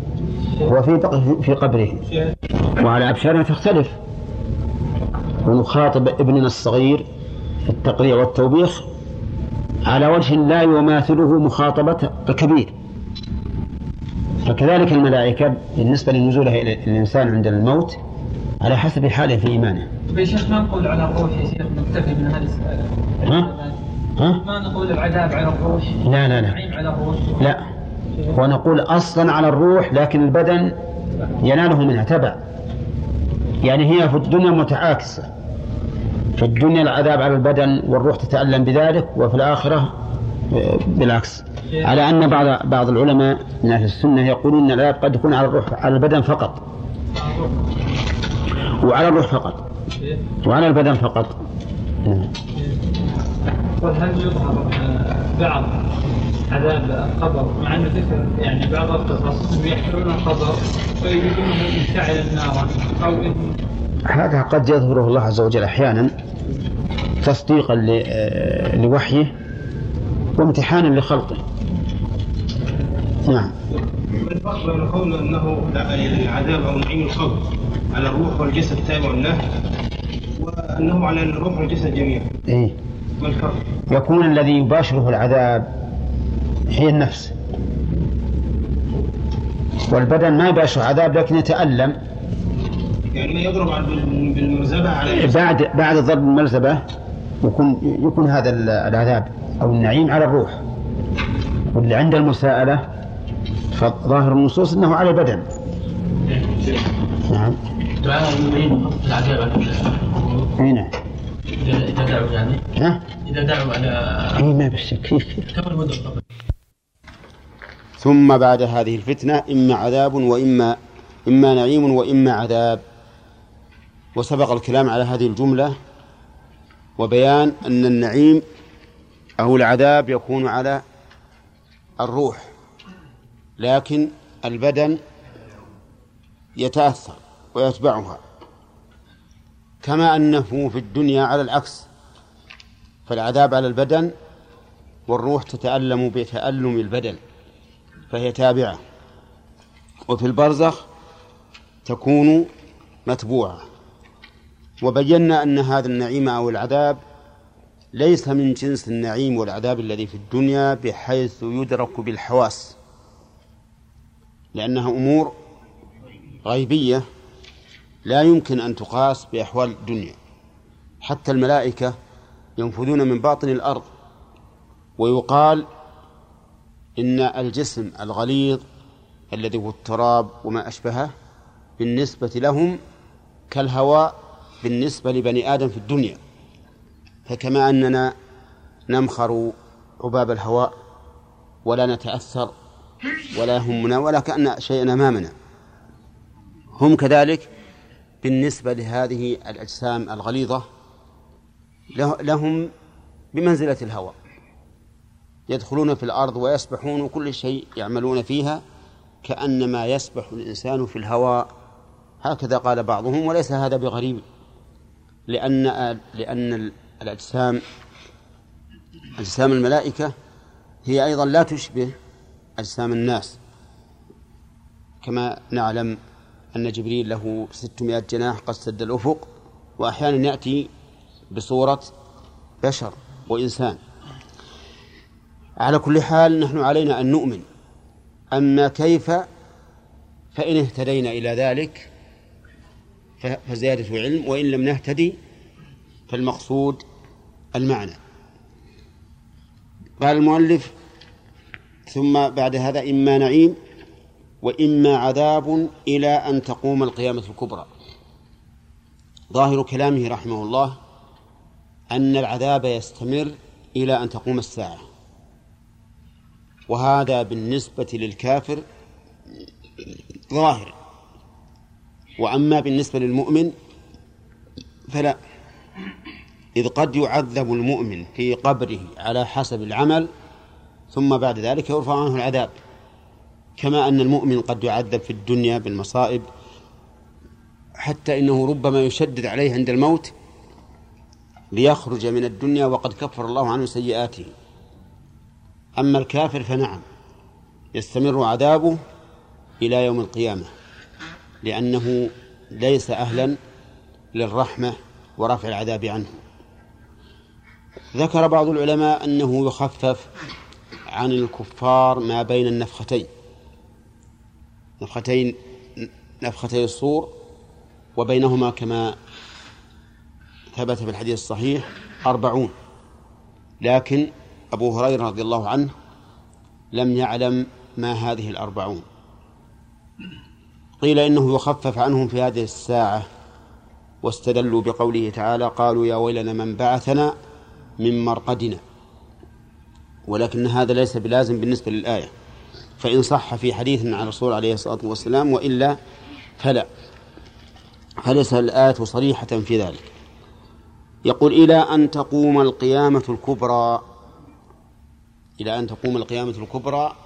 هو في قبره. وعلى أبشارنا تختلف. ونخاطب ابننا الصغير في التقريع والتوبيخ على وجه لا يماثله مخاطبة الكبير. فكذلك الملائكة بالنسبة لنزولها إلى الإنسان عند الموت على حسب حاله في إيمانه. طيب يا شيخ ما نقول على الروح يا شيخ؟ نكتفي من هذه ها؟ ها؟ ما نقول العذاب على الروح؟ لا لا لا. على الروح؟ لا. ونقول أصلا على الروح لكن البدن يناله منها تبع. يعني هي في الدنيا متعاكسة. في الدنيا العذاب على البدن والروح تتألم بذلك وفي الآخرة آه، بالعكس. على أن بعض بعض العلماء من أهل السنة يقولون أن العذاب قد يكون على الروح على البدن فقط. وعلى الروح فقط. وعلى البدن فقط. نعم. وهل يظهر آه، بعض عذاب القبر مع أنه ذكر يعني بعض القصص يحفرون القبر ويريدونه مشتعلا نارا أو إن هذا قد يظهره الله عز وجل أحيانا تصديقا ل- آه، لوحيه وامتحانا لخلقه نعم الفرق بين قول انه العذاب أو نعيم القبر على الروح والجسد تابع له وأنه على الروح والجسد جميعا إيه الفرق؟ يكون الذي يباشره العذاب هي النفس. والبدن ما يباشر عذاب لكن يتألم. يعني يضرب على- بال- بالمرزبة على الجسد بعد بعد ضرب المرزبة يكون يكون هذا ال- العذاب أو النعيم على الروح. واللي عند المساءلة فظاهر النصوص أنه على البدن. نعم. دعاء المؤمنين العذاب على إذا دعوا يعني. ها؟ إذا دعوا على إيه ما بالشك كيف كيف كم ثم بعد هذه الفتنة إما عذاب وإما إما نعيم وإما عذاب. وسبق الكلام على هذه الجملة وبيان أن النعيم أو العذاب يكون على الروح لكن البدن يتأثر ويتبعها. كما أنه في الدنيا على العكس فالعذاب على البدن والروح تتألم بتألم البدن فهي تابعة. وفي البرزخ تكون متبوعة. وبينا أن هذا النعيم أو العذاب ليس من جنس النعيم والعذاب الذي في الدنيا بحيث يدرك بالحواس لأنها أمور غيبية. لا يمكن أن تقاس بأحوال الدنيا. حتى الملائكة ينفذون من باطن الأرض ويقال إن الجسم الغليظ الذي هو التراب وما أشبهه بالنسبة لهم كالهواء بالنسبة لبني آدم في الدنيا. فكما أننا نمخر عباب الهواء ولا نتأثر ولا يهمنا ولا كأن شيئا أمامنا. هم كذلك بالنسبة لهذه الأجسام الغليظة له- لهم بمنزلة الهواء. يدخلون في الأرض ويسبحون وكل شيء يعملون فيها كأنما يسبح الإنسان في الهواء. هكذا قال بعضهم وليس هذا بغريب لأن لأن الأجسام أجسام الملائكة هي أيضا لا تشبه أجسام الناس كما نعلم أن جبريل له ستمائة جناح قد سد الأفق وأحيانا يأتي بصورة بشر وإنسان. على كل حال نحن علينا أن نؤمن. أما كيف؟ فإن اهتدينا إلى ذلك فزيادة علم وإن لم نهتدي فالمقصود المعنى. قال المؤلف ثم بعد هذا إما نعيم وإما عذاب إلى أن تقوم القيامة الكبرى. ظاهر كلامه رحمه الله أن العذاب يستمر إلى أن تقوم الساعة. وهذا بالنسبة للكافر ظاهر. وأما بالنسبة للمؤمن فلا. إذ قد يعذب المؤمن في قبره على حسب العمل ثم بعد ذلك يرفع عنه العذاب. كما أن المؤمن قد يعذب في الدنيا بالمصائب حتى إنه ربما يشدد عليه عند الموت ليخرج من الدنيا وقد كفر الله عنه سيئاته. أما الكافر فنعم يستمر عذابه إلى يوم القيامة لأنه ليس أهلا للرحمة ورفع العذاب عنه. ذكر بعض العلماء أنه يخفف عن الكفار ما بين النفختين. نفختين نفختي الصور وبينهما كما ثبت في الحديث الصحيح أربعون. لكن أبو هريرة رضي الله عنه لم يعلم ما هذه الأربعون. قيل إنه يخفف عنهم في هذه الساعة واستدلوا بقوله تعالى قالوا يا ويلنا من بعثنا من مرقدنا ولكن هذا ليس بلازم بالنسبة للآية. فإن صح في حديث عن الرسول عليه الصلاة والسلام وإلا فلا فليس الآية صريحة في ذلك. يقول إلى أن تقوم القيامة الكبرى إلى أن تقوم القيامة الكبرى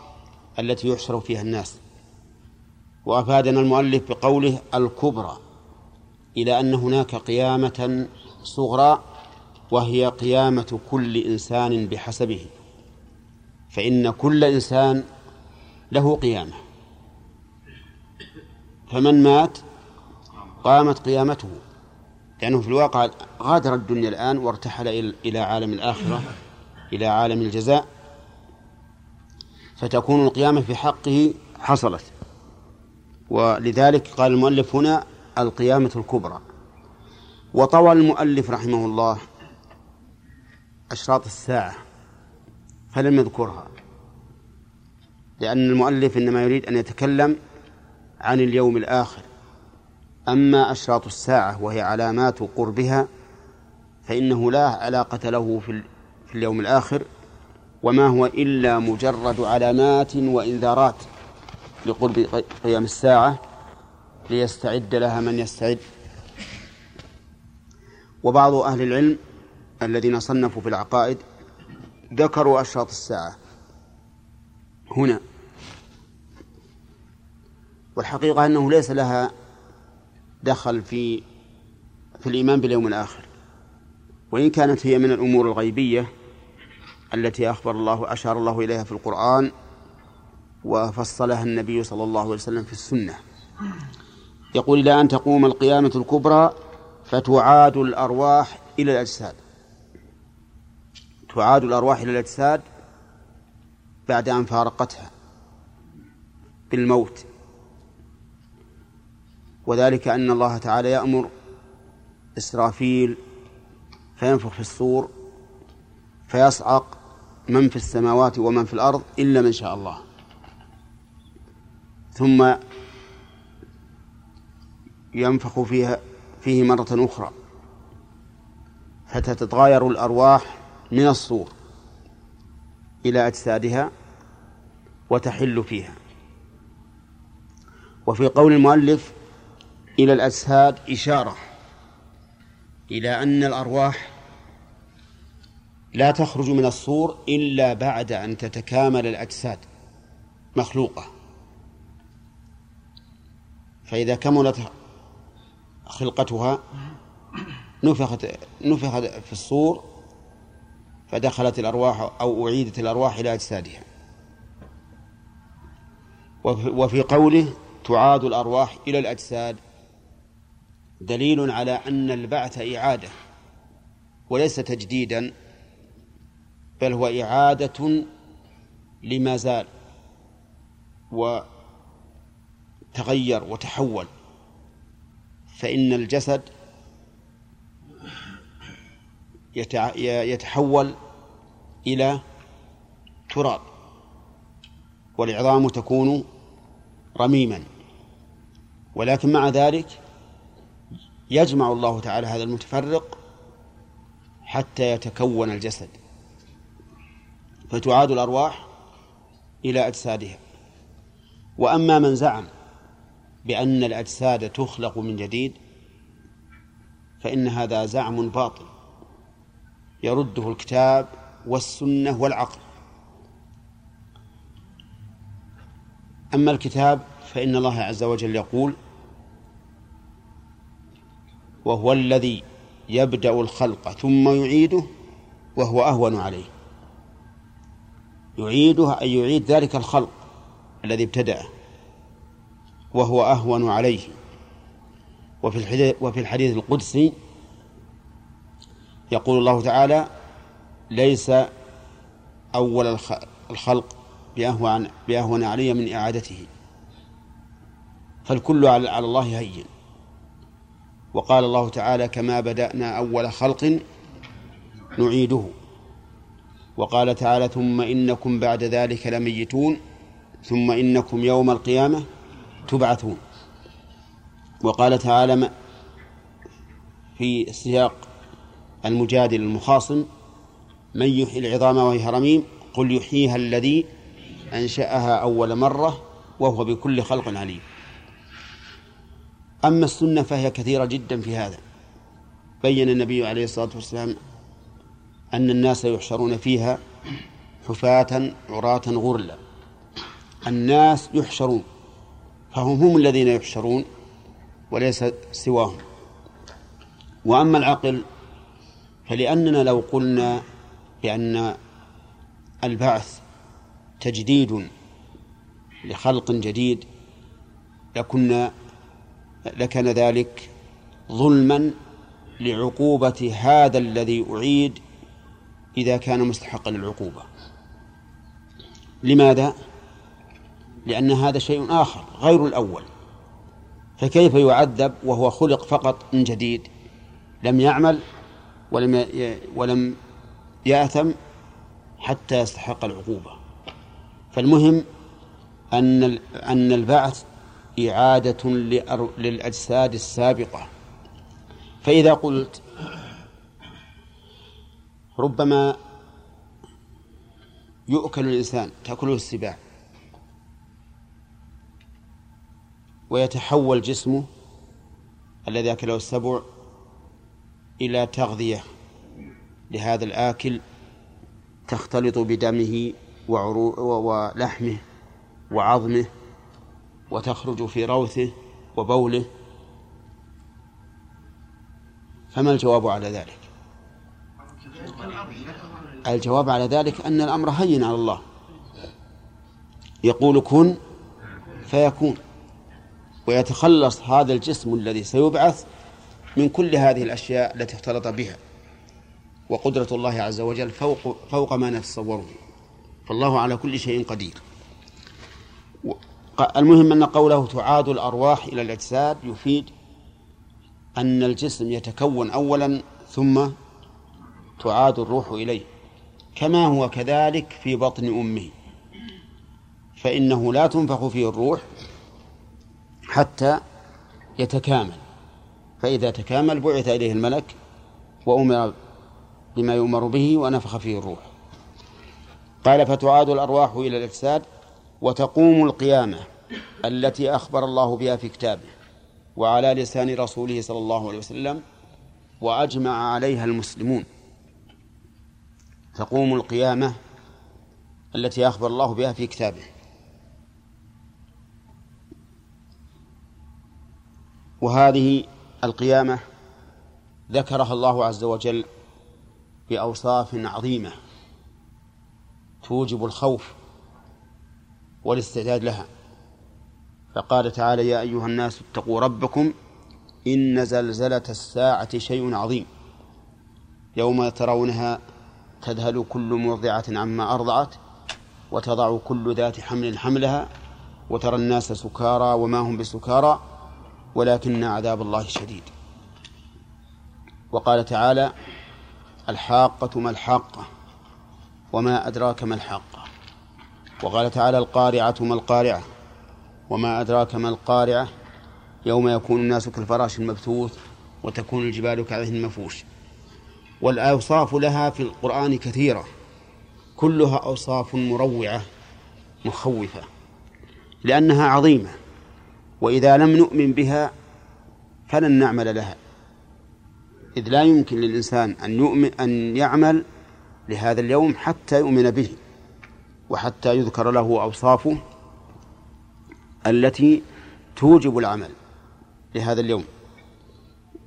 التي يحشر فيها الناس. وأفادنا المؤلف بقوله الكبرى إلى أن هناك قيامة صغرى وهي قيامة كل إنسان بحسبه. فإن كل إنسان له قيامة. فمن مات قامت قيامته. لأنه في الواقع غادر الدنيا الآن وارتحل إلى عالم الآخرة إلى عالم الجزاء. فتكون القيامة في حقه حصلت. ولذلك قال المؤلف هنا القيامة الكبرى. وطوى المؤلف رحمه الله أشراط الساعة فلم يذكرها. لأن المؤلف إنما يريد أن يتكلم عن اليوم الآخر. أما أشراط الساعة وهي علامات قربها فإنه لا علاقة له في, اليوم الآخر وما هو إلا مجرد علامات وإنذارات لقرب قيام الساعة ليستعد لها من يستعد. وبعض أهل العلم الذين صنفوا في العقائد ذكروا أشراط الساعة هنا. والحقيقة أنه ليس لها دخل في في الإيمان باليوم الآخر. وإن كانت هي من الأمور الغيبية التي أخبر الله أشار الله إليها في القرآن وفصلها النبي صلى الله عليه وسلم في السنة. يقول إلى أن تقوم القيامة الكبرى فتعاد الأرواح إلى الأجساد. تعاد الأرواح إلى الأجساد بعد أن فارقتها بالموت. وذلك أن الله تعالى يأمر إسرافيل فينفخ في الصور فيصعق من في السماوات ومن في الأرض إلا من شاء الله. ثم ينفخ فيها فيه مرة أخرى فتتغاير الأرواح من الصور. إلى أجسادها وتحل فيها. وفي قول المؤلف إلى الأجساد إشارة إلى أن الأرواح لا تخرج من الصور إلا بعد أن تتكامل الأجساد مخلوقة. فإذا كملت خلقتها نفخت نفخت في الصور فدخلت الأرواح أو أعيدت الأرواح إلى أجسادها. وفي قوله تعاد الأرواح إلى الأجساد دليل على أن البعث إعادة وليس تجديدا بل هو إعادة لما زال وتغير وتحول. فإن الجسد يتحول إلى تراب. والعظام تكون رميما. ولكن مع ذلك يجمع الله تعالى هذا المتفرق حتى يتكون الجسد. فتعاد الأرواح إلى أجسادها. وأما من زعم بأن الأجساد تخلق من جديد فإن هذا زعم باطل. يرده الكتاب والسنة والعقل. أما الكتاب فإن الله عز وجل يقول وهو الذي يبدأ الخلق ثم يعيده وهو أهون عليه. يعيده أي يعيد ذلك الخلق الذي ابتدأه وهو أهون عليه. وفي الحديث, وفي الحديث القدسي يقول الله تعالى ليس أول الخلق بأهون, بأهون علي من إعادته. فالكل على الله هين. وقال الله تعالى كما بدأنا أول خلق نعيده. وقال تعالى ثم إنكم بعد ذلك لميتون ثم إنكم يوم القيامة تبعثون. وقال تعالى في سياق المجادل المخاصم من يحيي العظام وهي رميم قل يحييها الذي أنشأها أول مرة وهو بكل خلق عليم. أما السنة فهي كثيرة جدا في هذا. بين النبي عليه الصلاة والسلام أن الناس يحشرون فيها حفاة عراة غرلا. الناس يحشرون فهم هم الذين يحشرون وليس سواهم. وأما العقل فلأننا لو قلنا بأن البعث تجديد لخلق جديد لكنا لكان ذلك ظلما لعقوبة هذا الذي أعيد إذا كان مستحقا للعقوبة. لماذا؟ لأن هذا شيء آخر غير الأول. فكيف يعذب وهو خلق فقط من جديد؟ لم يعمل ولم ولم يأثم حتى يستحق العقوبة. فالمهم أن أن البعث إعادة للأجساد السابقة. فإذا قلت ربما يؤكل الإنسان تأكله السباع ويتحول جسمه الذي أكله السبع إلى تغذية. لهذا الآكل تختلط بدمه ولحمه وعظمه وتخرج في روثه وبوله. فما الجواب على ذلك؟ الجواب على ذلك أن الأمر هين على الله. يقول كن فيكون. ويتخلص هذا الجسم الذي سيبعث من كل هذه الأشياء التي اختلط بها وقدرة الله عز وجل فوق فوق ما نتصوره. فالله على كل شيء قدير. المهم أن قوله تعاد الأرواح إلى الأجساد يفيد أن الجسم يتكون أولا ثم تعاد الروح إليه. كما هو كذلك في بطن أمه. فإنه لا تنفخ فيه الروح حتى يتكامل. فإذا تكامل بعث إليه الملك وأمر بما يؤمر به ونفخ فيه الروح. قال فتعاد الأرواح إلى الأجساد وتقوم القيامة التي أخبر الله بها في كتابه وعلى لسان رسوله صلى الله عليه وسلم وأجمع عليها المسلمون. تقوم القيامة التي أخبر الله بها في كتابه. وهذه القيامة ذكرها الله عز وجل بأوصاف عظيمة توجب الخوف والاستعداد لها. فقال تعالى يا أيها الناس اتقوا ربكم إن زلزلة الساعة شيء عظيم. يوم ترونها تذهل كل مرضعة عما أرضعت وتضع كل ذات حمل حملها وترى الناس سكارى وما هم بسكارى. ولكن عذاب الله شديد. وقال تعالى الحاقة ما الحاقة وما أدراك ما الحاقة. وقال تعالى القارعة ما القارعة وما أدراك ما القارعة يوم يكون الناس كالفراش المبثوث وتكون الجبال كعهن المفوش والأوصاف لها في القرآن كثيرة كلها أوصاف مروعة مخوفة لأنها عظيمة. وإذا لم نؤمن بها فلن نعمل لها. إذ لا يمكن للإنسان أن يؤمن أن يعمل لهذا اليوم حتى يؤمن به وحتى يذكر له أوصافه التي توجب العمل لهذا اليوم.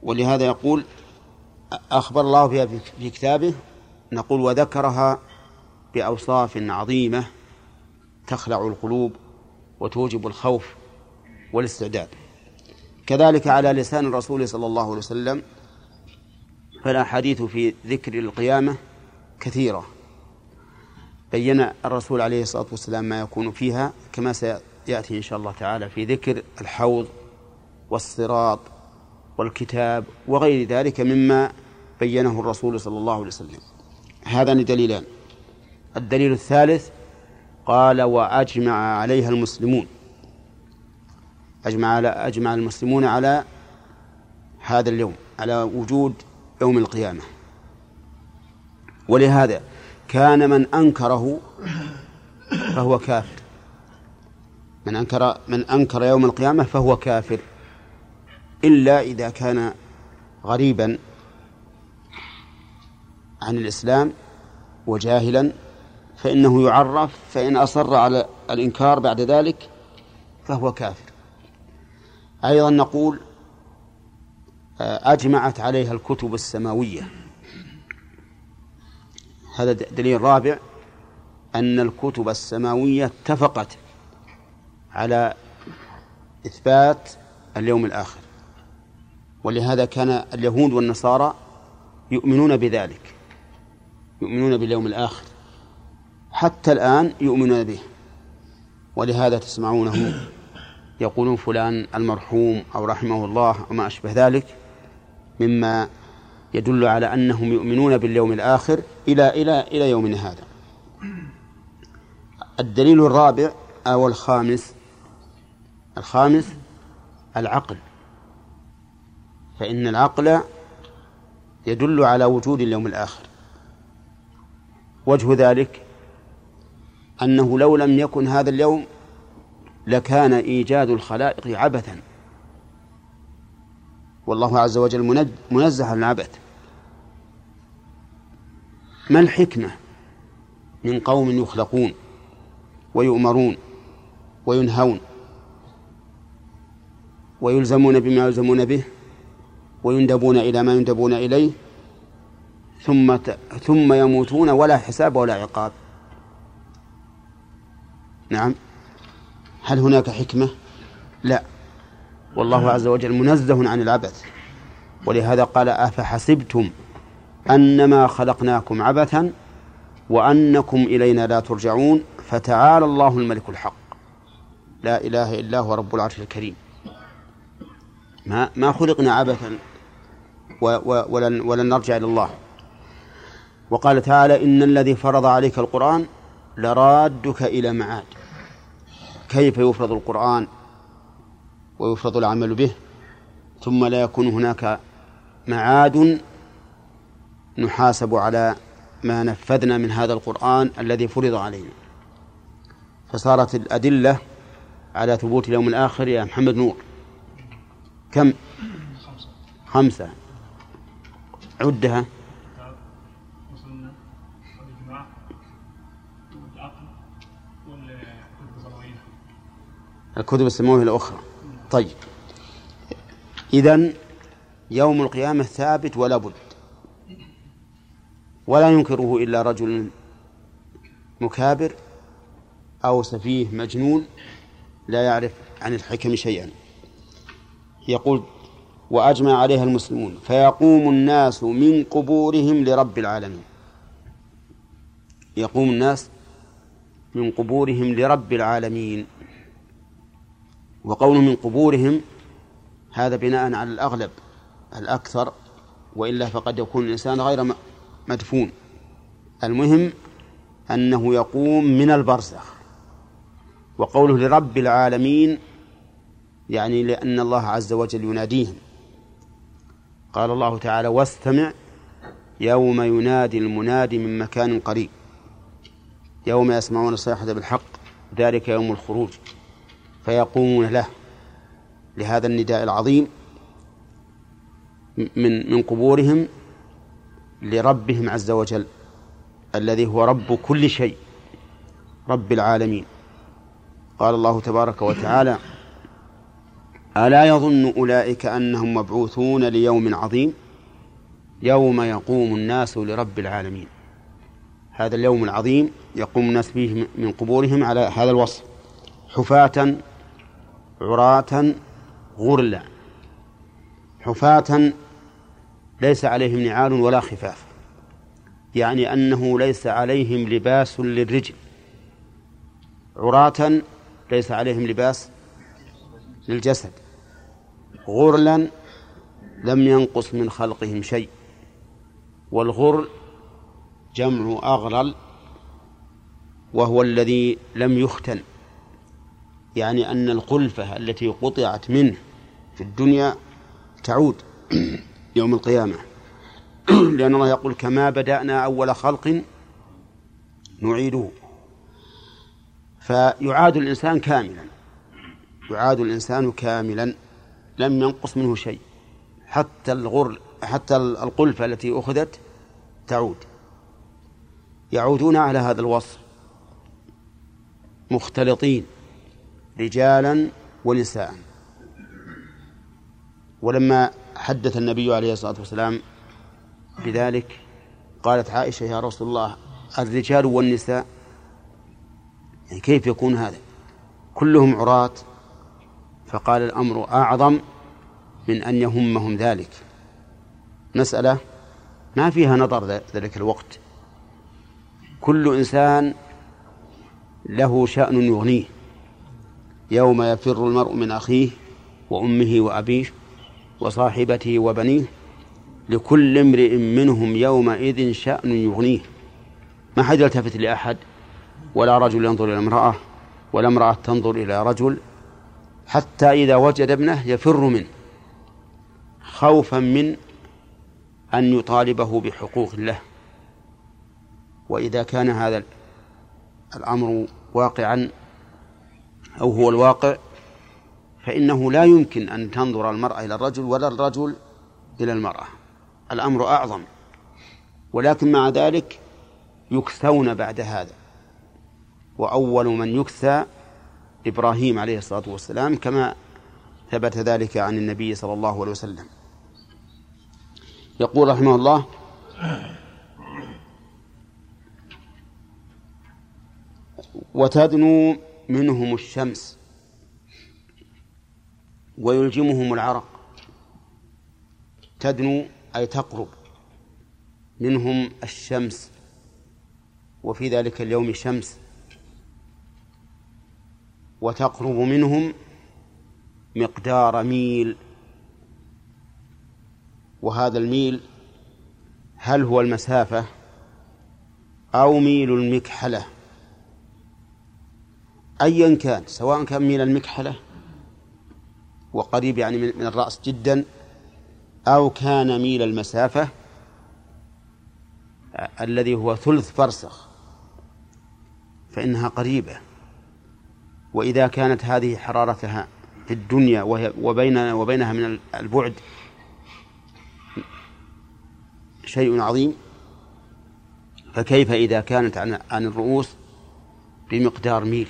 ولهذا يقول أخبر الله بها في كتابه نقول وذكرها بأوصاف عظيمة تخلع القلوب وتوجب الخوف والاستعداد. كذلك على لسان الرسول صلى الله عليه وسلم فالأحاديث في ذكر القيامة كثيرة. بين الرسول عليه الصلاة والسلام ما يكون فيها كما سيأتي إن شاء الله تعالى في ذكر الحوض والصراط والكتاب وغير ذلك مما بينه الرسول صلى الله عليه وسلم. هذان دليلان. الدليل الثالث قال وأجمع عليها المسلمون أجمع على أجمع المسلمون على هذا اليوم على وجود يوم القيامة. ولهذا كان من أنكره فهو كافر. من أنكر من أنكر يوم القيامة فهو كافر. إلا إذا كان غريبا عن الإسلام وجاهلا فإنه يعرف فإن أصر على الإنكار بعد ذلك فهو كافر. أيضا نقول أجمعت عليها الكتب السماوية. هذا دليل رابع أن الكتب السماوية اتفقت على إثبات اليوم الآخر. ولهذا كان اليهود والنصارى يؤمنون بذلك يؤمنون باليوم الآخر حتى الآن يؤمنون به. ولهذا تسمعونهم يقولون فلان المرحوم أو رحمه الله أو ما أشبه ذلك مما يدل على أنهم يؤمنون باليوم الآخر إلى إلى إلى يومنا هذا. الدليل الرابع أو الخامس الخامس العقل. فإن العقل يدل على وجود اليوم الآخر. وجه ذلك أنه لو لم يكن هذا اليوم لكان إيجاد الخلائق عبثا. والله عز وجل منزه عن العبث. ما الحكمة من قوم يخلقون ويؤمرون وينهون ويلزمون بما يلزمون به ويندبون إلى ما يندبون إليه ثم ثم يموتون ولا حساب ولا عقاب. نعم. هل هناك حكمة؟ لا. والله عز وجل منزه عن العبث. ولهذا قال أفحسبتم أنما خلقناكم عبثا وأنكم إلينا لا ترجعون فتعالى الله الملك الحق. لا إله إلا هو رب العرش الكريم. ما ما خلقنا عبثا ولن ولن نرجع إلى الله. وقال تعالى إن الذي فرض عليك القرآن لرادك إلى معاد. كيف يفرض القرآن ويفرض العمل به ثم لا يكون هناك معاد نحاسب على ما نفذنا من هذا القرآن الذي فرض علينا فصارت الأدلة على ثبوت اليوم الآخر يا محمد نور. كم؟ خمسة. عدها. الكتب السماوية الأخرى. طيب. إذن يوم القيامة ثابت ولا بد. ولا ينكره إلا رجل مكابر أو سفيه مجنون لا يعرف عن الحكم شيئا. يقول وأجمع عليها المسلمون فيقوم الناس من قبورهم لرب العالمين. يقوم الناس من قبورهم لرب العالمين. وقول من قبورهم هذا بناء على الأغلب الأكثر وإلا فقد يكون الإنسان غير مدفون. المهم أنه يقوم من البرزخ. وقوله لرب العالمين يعني لأن الله عز وجل يناديهم. قال الله تعالى واستمع يوم ينادي المنادي من مكان قريب يوم يسمعون الصيحة بالحق ذلك يوم الخروج. فيقومون له لهذا النداء العظيم من من قبورهم لربهم عز وجل الذي هو رب كل شيء رب العالمين. قال الله تبارك وتعالى ألا يظن أولئك أنهم مبعوثون ليوم عظيم؟ يوم يقوم الناس لرب العالمين. هذا اليوم العظيم يقوم الناس فيه من قبورهم على هذا الوصف حفاة عراة غرلا حفاة ليس عليهم نعال ولا خفاف. يعني أنه ليس عليهم لباس للرجل. عراة ليس عليهم لباس للجسد. غرلا لم ينقص من خلقهم شيء. والغرل جمع أغرل وهو الذي لم يختن. يعني أن القلفة التي قطعت منه في الدنيا تعود [clears throat] يوم القيامة. [clears throat] لأن الله يقول كما بدأنا أول خلق نعيده. فيعاد الإنسان كاملا. يعاد الإنسان كاملا. لم ينقص منه شيء. حتى الغر حتى القلفة التي أخذت تعود. يعودون على هذا الوصف. مختلطين. رجالا ونساء. ولما حدث النبي عليه الصلاة والسلام بذلك قالت عائشة يا رسول الله الرجال والنساء يعني كيف يكون هذا؟ كلهم عراة. فقال الأمر أعظم من أن يهمهم ذلك. مسألة ما فيها نظر ذلك الوقت. كل إنسان له شأن يغنيه. يوم يفر المرء من أخيه وأمه وأبيه وصاحبته وبنيه لكل امرئ منهم يومئذ شأن يغنيه. ما حد يلتفت لأحد ولا رجل ينظر إلى امرأة ولا امرأة تنظر إلى رجل حتى إذا وجد ابنه يفر منه خوفا من أن يطالبه بحقوق الله. وإذا كان هذا الأمر واقعا أو هو الواقع فإنه لا يمكن أن تنظر المرأة إلى الرجل ولا الرجل إلى المرأة. الأمر أعظم. ولكن مع ذلك يكثون بعد هذا. وأول من يكثى إبراهيم عليه الصلاة والسلام كما ثبت ذلك عن النبي صلى الله عليه وسلم. يقول رحمه الله وتدنو منهم الشمس ويلجمهم العرق. تدنو أي تقرب. منهم الشمس وفي ذلك اليوم شمس. وتقرب منهم مقدار ميل. وهذا الميل هل هو المسافة أو ميل المكحلة؟ أيا كان سواء كان ميل المكحلة وقريب يعني من الرأس جدا أو كان ميل المسافة الذي هو ثلث فرسخ فإنها قريبة. وإذا كانت هذه حرارتها في الدنيا وهي وبين وبينها من البعد شيء عظيم فكيف إذا كانت عن الرؤوس بمقدار ميل؟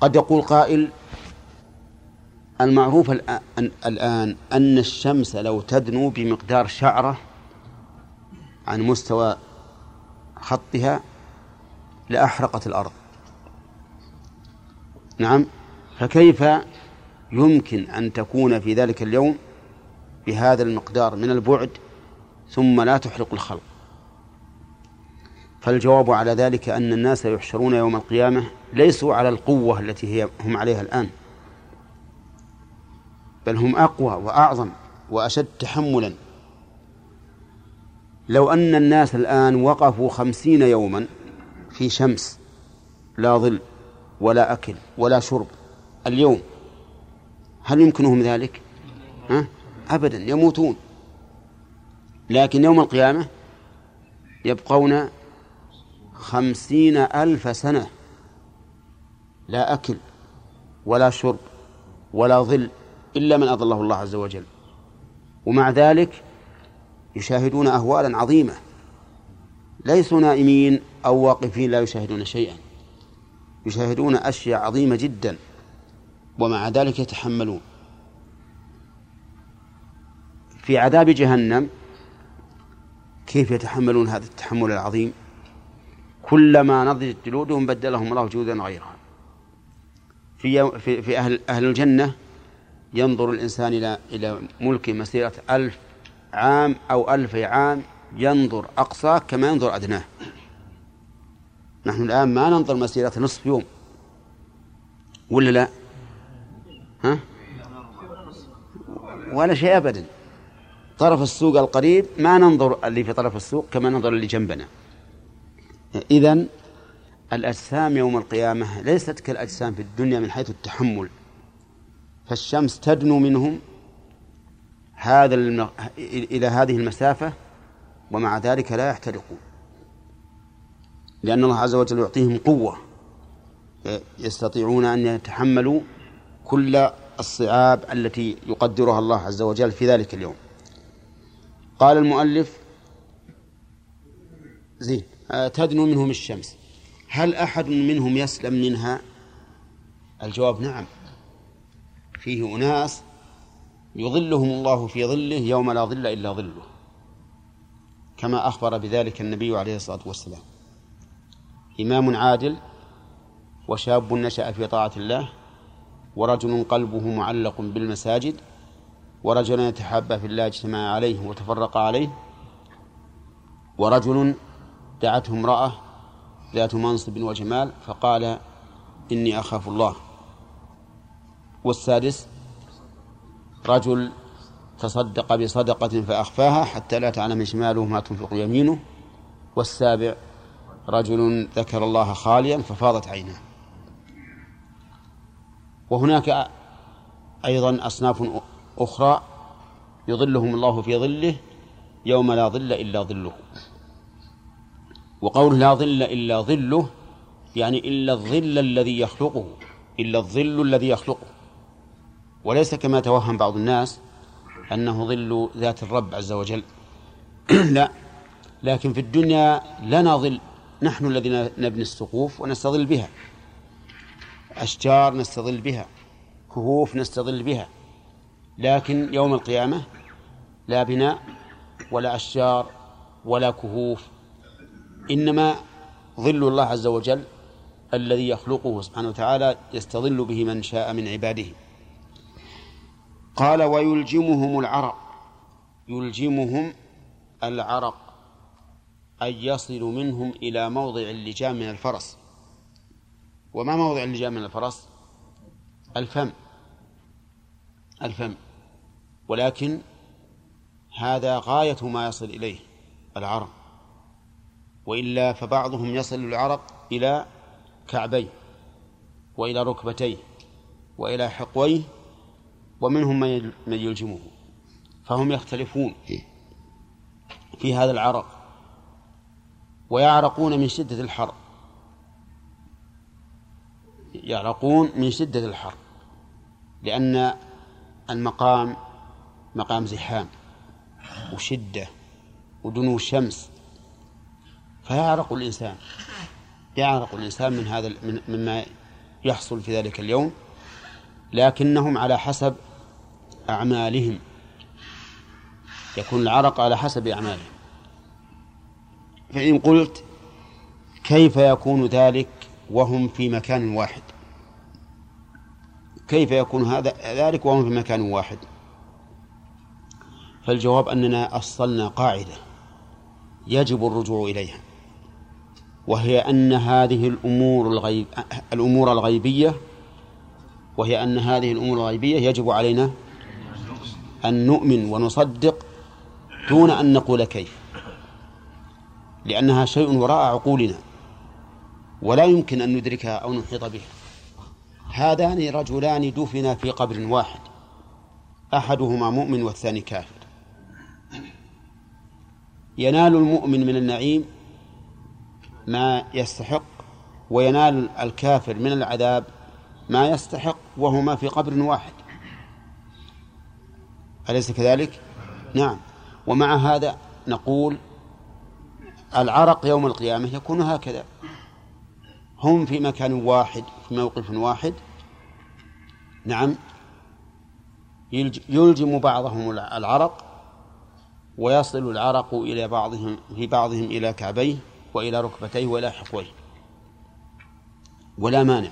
قد يقول قائل المعروف الآن أن الشمس لو تدنو بمقدار شعرة عن مستوى خطها لأحرقت الأرض. نعم. فكيف يمكن أن تكون في ذلك اليوم بهذا المقدار من البعد ثم لا تحرق الخلق؟ فالجواب على ذلك أن الناس يحشرون يوم القيامة ليسوا على القوة التي هي هم عليها الآن بل هم أقوى وأعظم وأشد تحملا لو أن الناس الآن وقفوا خمسين يوما في شمس لا ظل ولا أكل ولا شرب اليوم هل يمكنهم ذلك؟ ها؟ أبدا يموتون لكن يوم القيامة يبقون خمسين ألف سنة لا أكل ولا شرب ولا ظل إلا من أضله الله عز وجل. ومع ذلك يشاهدون أهوالا عظيمة. ليسوا نائمين أو واقفين لا يشاهدون شيئا. يشاهدون أشياء عظيمة جدا. ومع ذلك يتحملون. في عذاب جهنم كيف يتحملون هذا التحمل العظيم؟ كلما نضجت جلودهم بدلهم الله جلودا غيرها. في في, في أهل أهل الجنة ينظر الإنسان إلى إلى ملك مسيرة ألف عام أو ألف عام ينظر أقصاه كما ينظر أدناه. نحن الآن ما ننظر مسيرة نصف يوم. ولا لا؟ ها؟ ولا شيء أبدا. طرف السوق القريب ما ننظر اللي في طرف السوق كما ننظر اللي جنبنا. إذن الأجسام يوم القيامة ليست كالأجسام في الدنيا من حيث التحمل. فالشمس تدنو منهم هذا الم... إلى هذه المسافة ومع ذلك لا يحترقون. لأن الله عز وجل يعطيهم قوة يستطيعون أن يتحملوا كل الصعاب التي يقدرها الله عز وجل في ذلك اليوم. قال المؤلف زين تدنو منهم الشمس. هل أحد منهم يسلم منها؟ الجواب نعم. فيه أناس يظلهم الله في ظله يوم لا ظل إلا ظله كما أخبر بذلك النبي عليه الصلاة والسلام. إمام عادل وشاب نشأ في طاعة الله ورجل قلبه معلق بالمساجد ورجل يتحابى في الله اجتمع عليه وتفرق عليه ورجل دعته امرأة ذات منصب وجمال فقال إني أخاف الله. والسادس رجل تصدق بصدقة فأخفاها حتى لا تعلم شماله ما تنفق يمينه. والسابع رجل ذكر الله خاليا ففاضت عيناه. وهناك أيضا أصناف أخرى يظلهم الله في ظله يوم لا ظل إلا ظله. وقول لا ظل إلا ظله يعني إلا الظل الذي يخلقه إلا الظل الذي يخلقه. وليس كما توهم بعض الناس أنه ظل ذات الرب عز وجل. [clears throat] لا لكن في الدنيا لنا ظل نحن الذين نبني السقوف ونستظل بها. أشجار نستظل بها كهوف نستظل بها. لكن يوم القيامة لا بناء ولا أشجار ولا كهوف إنما ظل الله عز وجل الذي يخلقه سبحانه وتعالى يستظل به من شاء من عباده. قال ويلجمهم العرق. يلجمهم العرق أي يصل منهم إلى موضع اللجام من الفرس. وما موضع اللجام من الفرس؟ الفم. الفم. ولكن هذا غاية ما يصل إليه العرق. وإلا فبعضهم يصل العرق إلى كعبيه وإلى ركبتيه وإلى حقويه ومنهم من يلجمه. فهم يختلفون في هذا العرق ويعرقون من شدة الحر. يعرقون من شدة الحر لأن المقام مقام زحام وشدة ودنو الشمس فيعرق الإنسان. يعرق الإنسان من هذا من مما يحصل في ذلك اليوم لكنهم على حسب أعمالهم. يكون العرق على حسب أعمالهم. فإن قلت كيف يكون ذلك وهم في مكان واحد؟ كيف يكون هذا ذلك وهم في مكان واحد؟ فالجواب أننا أصلنا قاعدة يجب الرجوع إليها. وهي أن هذه الأمور الغيب الأمور الغيبية وهي أن هذه الأمور الغيبية يجب علينا أن نؤمن ونصدق دون أن نقول كيف. لأنها شيء وراء عقولنا ولا يمكن أن ندركها أو نحيط بها. هذان رجلان دفنا في قبر واحد أحدهما مؤمن والثاني كافر. ينال المؤمن من النعيم ما يستحق وينال الكافر من العذاب ما يستحق وهما في قبر واحد. أليس كذلك؟ نعم. ومع هذا نقول العرق يوم القيامة يكون هكذا. هم في مكان واحد في موقف واحد. نعم. يلجم بعضهم العرق ويصل العرق إلى بعضهم في بعضهم إلى كعبيه. وإلى ركبتيه وإلى حقويه ولا مانع.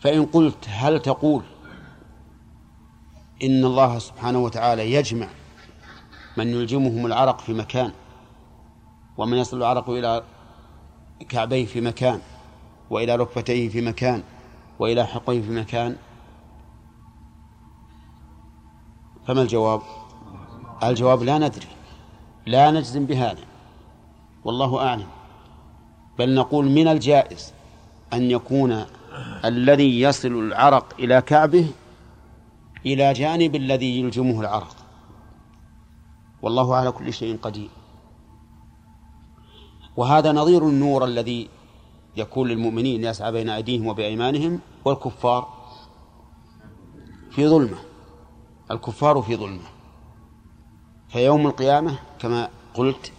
فإن قلت هل تقول إن الله سبحانه وتعالى يجمع من يلجمهم العرق في مكان ومن يصل العرق إلى كعبيه في مكان وإلى ركبتيه في مكان وإلى حقيه في مكان؟ فما الجواب؟ الجواب لا ندري. لا نجزم بهذا. والله أعلم. بل نقول من الجائز أن يكون الذي يصل العرق إلى كعبه إلى جانب الذي يلجمه العرق. والله على كل شيء قدير. وهذا نظير النور الذي يكون للمؤمنين يسعى بين أيديهم وبأيمانهم والكفار في ظلمة. الكفار في ظلمة. فيوم القيامة كما قلت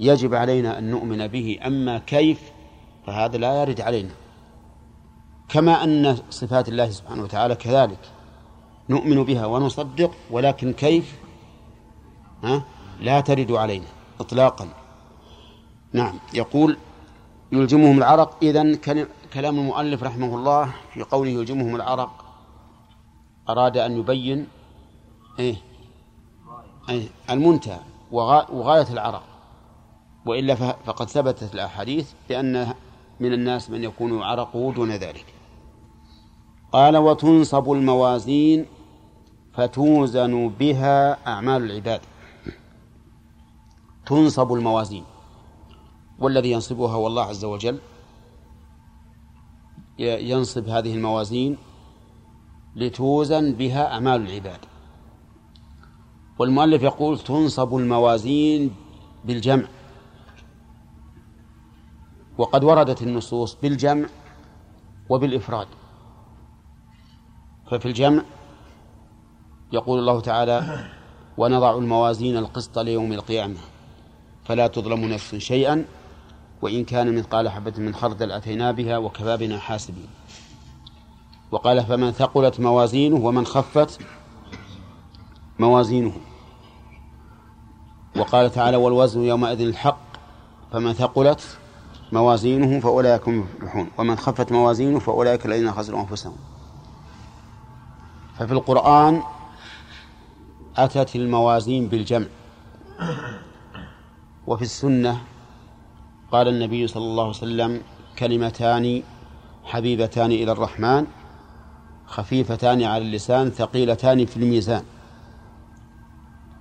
يجب علينا أن نؤمن به أما كيف؟ فهذا لا يرد علينا. كما أن صفات الله سبحانه وتعالى كذلك. نؤمن بها ونصدق ولكن كيف؟ ها؟ لا ترد علينا إطلاقا. نعم يقول يلجمهم العرق. إذن كلام المؤلف رحمه الله في قوله يلجمهم العرق أراد أن يبين إيه؟ أي المنتهى وغاية العرق. وإلا فقد ثبتت الأحاديث بأن من الناس من يكون عرقه دون ذلك. قال وتنصب الموازين فتوزن بها أعمال العباد. تنصب الموازين. والذي ينصبها هو الله عز وجل ينصب هذه الموازين لتوزن بها أعمال العباد. والمؤلف يقول تنصب الموازين بالجمع. وقد وردت النصوص بالجمع وبالإفراد. ففي الجمع يقول الله تعالى ونضع الموازين القسط ليوم القيامة فلا تظلم نفس شيئا وإن كان مثقال حبة من خردل أتينا بها وكفى بنا حاسبين. وقال فمن ثقلت موازينه ومن خفت موازينه. وقال تعالى والوزن يومئذ الحق فمن ثقلت موازينه فأولئك هم المفلحون. ومن خفت موازينه فأولئك الذين خسروا أنفسهم. ففي القرآن أتت الموازين بالجمع. وفي السنة قال النبي صلى الله عليه وسلم كلمتان حبيبتان إلى الرحمن خفيفتان على اللسان ثقيلتان في الميزان.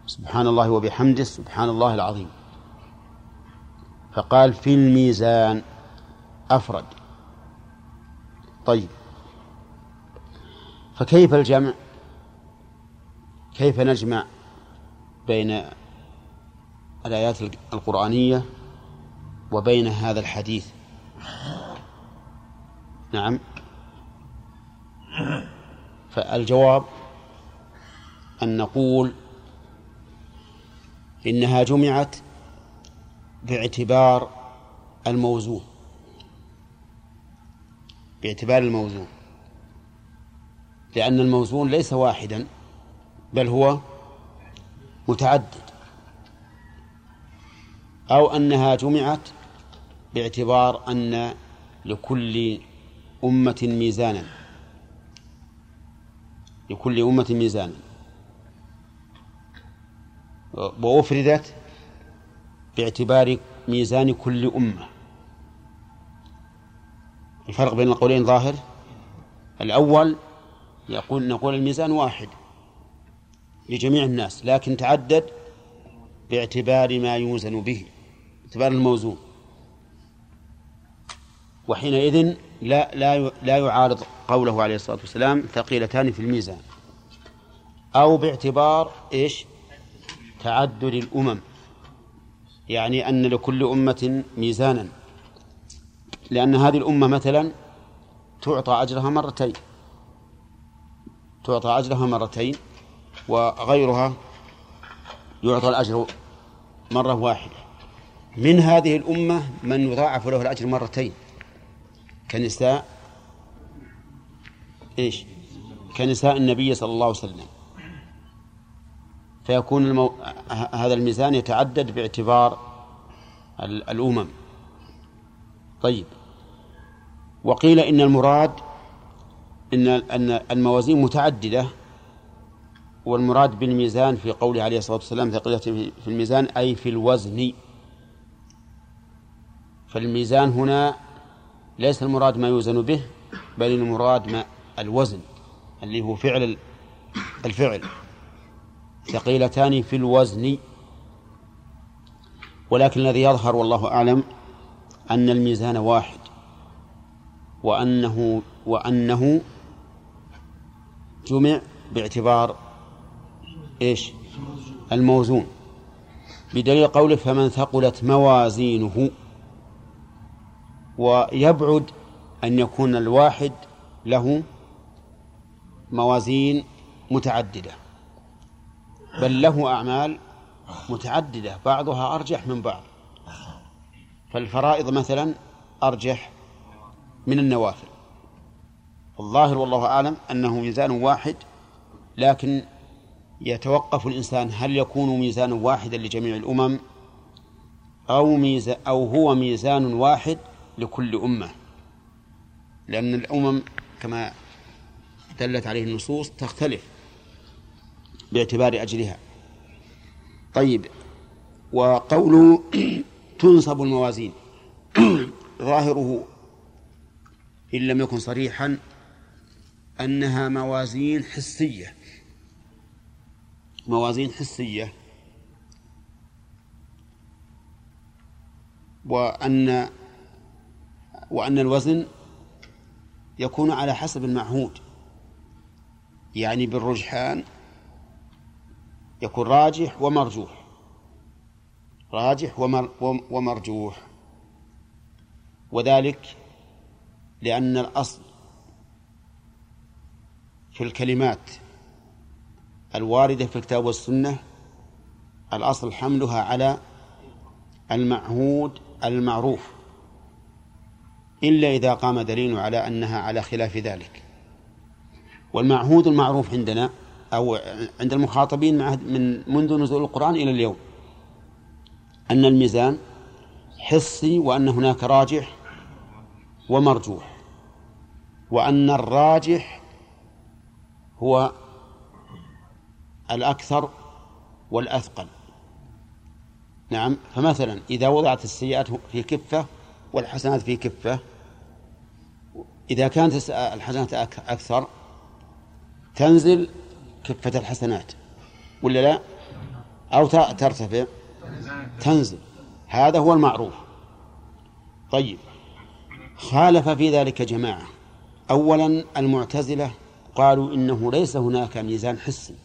سبحان الله وبحمده سبحان الله العظيم. فقال في الميزان. أفرد. طيب. فكيف الجمع؟ كيف نجمع بين الآيات القرآنية وبين هذا الحديث؟ نعم. فالجواب أن نقول إنها جمعت باعتبار الموزون. باعتبار الموزون. لأن الموزون ليس واحدا بل هو متعدد. أو أنها جمعت باعتبار أن لكل أمة ميزانا. لكل أمة ميزانا. وأفردت باعتبار ميزان كل أمة. الفرق بين القولين ظاهر. الأول يقول نقول الميزان واحد لجميع الناس لكن تعدد باعتبار ما يوزن به باعتبار الموزون. وحينئذ لا لا لا يعارض قوله عليه الصلاة والسلام ثقيلتان في الميزان. أو باعتبار إيش؟ تعدد الأمم. يعني أن لكل أمة ميزانا. لأن هذه الأمة مثلا تعطى أجرها مرتين. تعطى أجرها مرتين وغيرها يعطى الأجر مرة واحدة. من هذه الأمة من يضاعف له الأجر مرتين. كنساء إيش؟ كنساء النبي صلى الله عليه وسلم. فيكون المو... هذا الميزان يتعدد باعتبار الأمم. طيب. وقيل إن المراد إن أن الموازين متعددة والمراد بالميزان في قوله عليه الصلاة والسلام ثقيلة في الميزان أي في الوزن. فالميزان هنا ليس المراد ما يوزن به بل المراد ما الوزن اللي هو فعل الفعل. ثقيلتان في الوزن. ولكن الذي يظهر والله أعلم أن الميزان واحد وأنه وأنه جمع باعتبار إيش؟ الموزون. بدليل قوله فمن ثقلت موازينه ويبعد أن يكون الواحد له موازين متعددة. بل له أعمال متعددة بعضها أرجح من بعض. فالفرائض مثلا أرجح من النوافل. الظاهر والله أعلم أنه ميزان واحد لكن يتوقف الإنسان هل يكون ميزانا واحدا لجميع الأمم أو ميزان أو هو ميزان واحد لكل أمة. لأن الأمم كما دلت عليه النصوص تختلف. باعتبار أجلها. طيب. وقوله [clears throat] تنصب الموازين. [clears throat] ظاهره إن لم يكن صريحا أنها موازين حسية. موازين حسية. وأن وأن الوزن يكون على حسب المعهود. يعني بالرجحان يكون راجح ومرجوح. راجح ومر ومرجوح. وذلك لأن الأصل في الكلمات الواردة في الكتاب والسنة الأصل حملها على المعهود المعروف. إلا إذا قام دليل على أنها على خلاف ذلك. والمعهود المعروف عندنا أو عند المخاطبين من منذ نزول القرآن إلى اليوم أن الميزان حسي وأن هناك راجح ومرجوح وأن الراجح هو الأكثر والأثقل. نعم فمثلا إذا وضعت السيئات في كفة والحسنات في كفة إذا كانت الحسنات أكثر تنزل كفة الحسنات؟ ولا لا؟ أو ترتفع؟ تنزل. هذا هو المعروف. طيب. خالف في ذلك جماعة. أولا المعتزلة قالوا إنه ليس هناك ميزان حسي.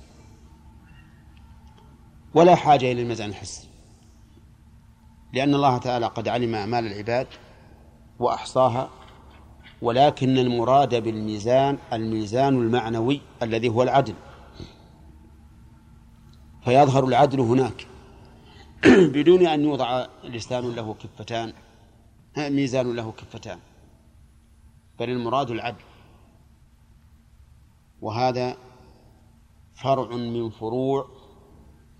ولا حاجة إلى الميزان الحسي. لأن الله تعالى قد علم أعمال العباد وأحصاها ولكن المراد بالميزان الميزان المعنوي الذي هو العدل. فيظهر العدل هناك. [clears throat] بدون أن يوضع لسان له كفتان ميزان له كفتان. بل المراد العدل. وهذا فرع من فروع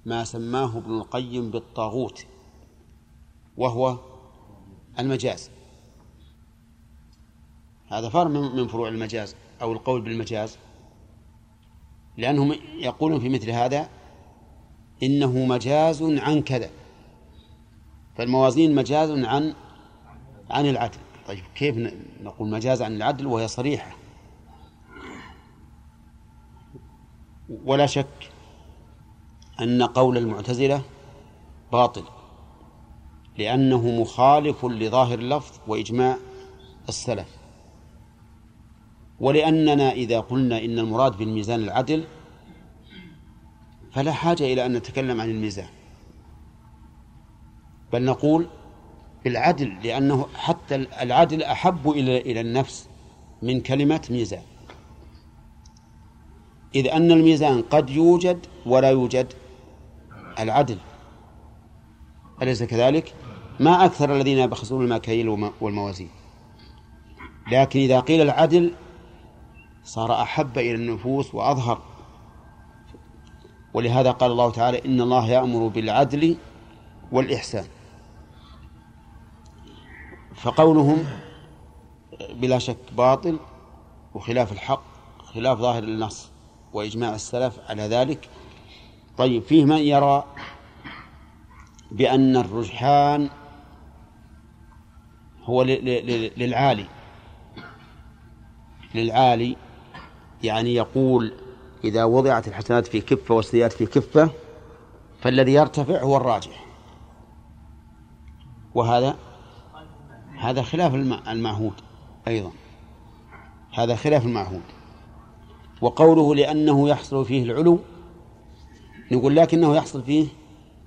ما سماه ابن القيم بالطاغوت وهو المجاز. هذا فرع من فروع المجاز أو القول بالمجاز. لأنهم يقولون في مثل هذا إنه مجاز عن كذا. فالموازين مجاز عن عن العدل. طيب كيف نقول مجاز عن العدل وهي صريحة؟ ولا شك أن قول المعتزلة باطل لأنه مخالف لظاهر اللفظ وإجماع السلف. ولأننا إذا قلنا إن المراد بالميزان العدل فلا حاجة إلى أن نتكلم عن الميزان. بل نقول بالعدل لأنه حتى العدل أحب إلى إلى النفس من كلمة ميزان. إذ أن الميزان قد يوجد ولا يوجد العدل. أليس كذلك؟ ما أكثر الذين يبخسون المكاييل والموازين. لكن إذا قيل العدل صار أحب إلى النفوس وأظهر ولهذا قال الله تعالى إن الله يأمر بالعدل والإحسان. فقولهم بلا شك باطل وخلاف الحق خلاف ظاهر النص وإجماع السلف على ذلك. طيب فيه من يرى بأن الرجحان هو للعالي للعالي يعني يقول إذا وضعت الحسنات في كفة والسيئات في كفة فالذي يرتفع هو الراجح. وهذا هذا خلاف المعهود أيضا. هذا خلاف المعهود. وقوله لأنه يحصل فيه العلو نقول لكنه يحصل فيه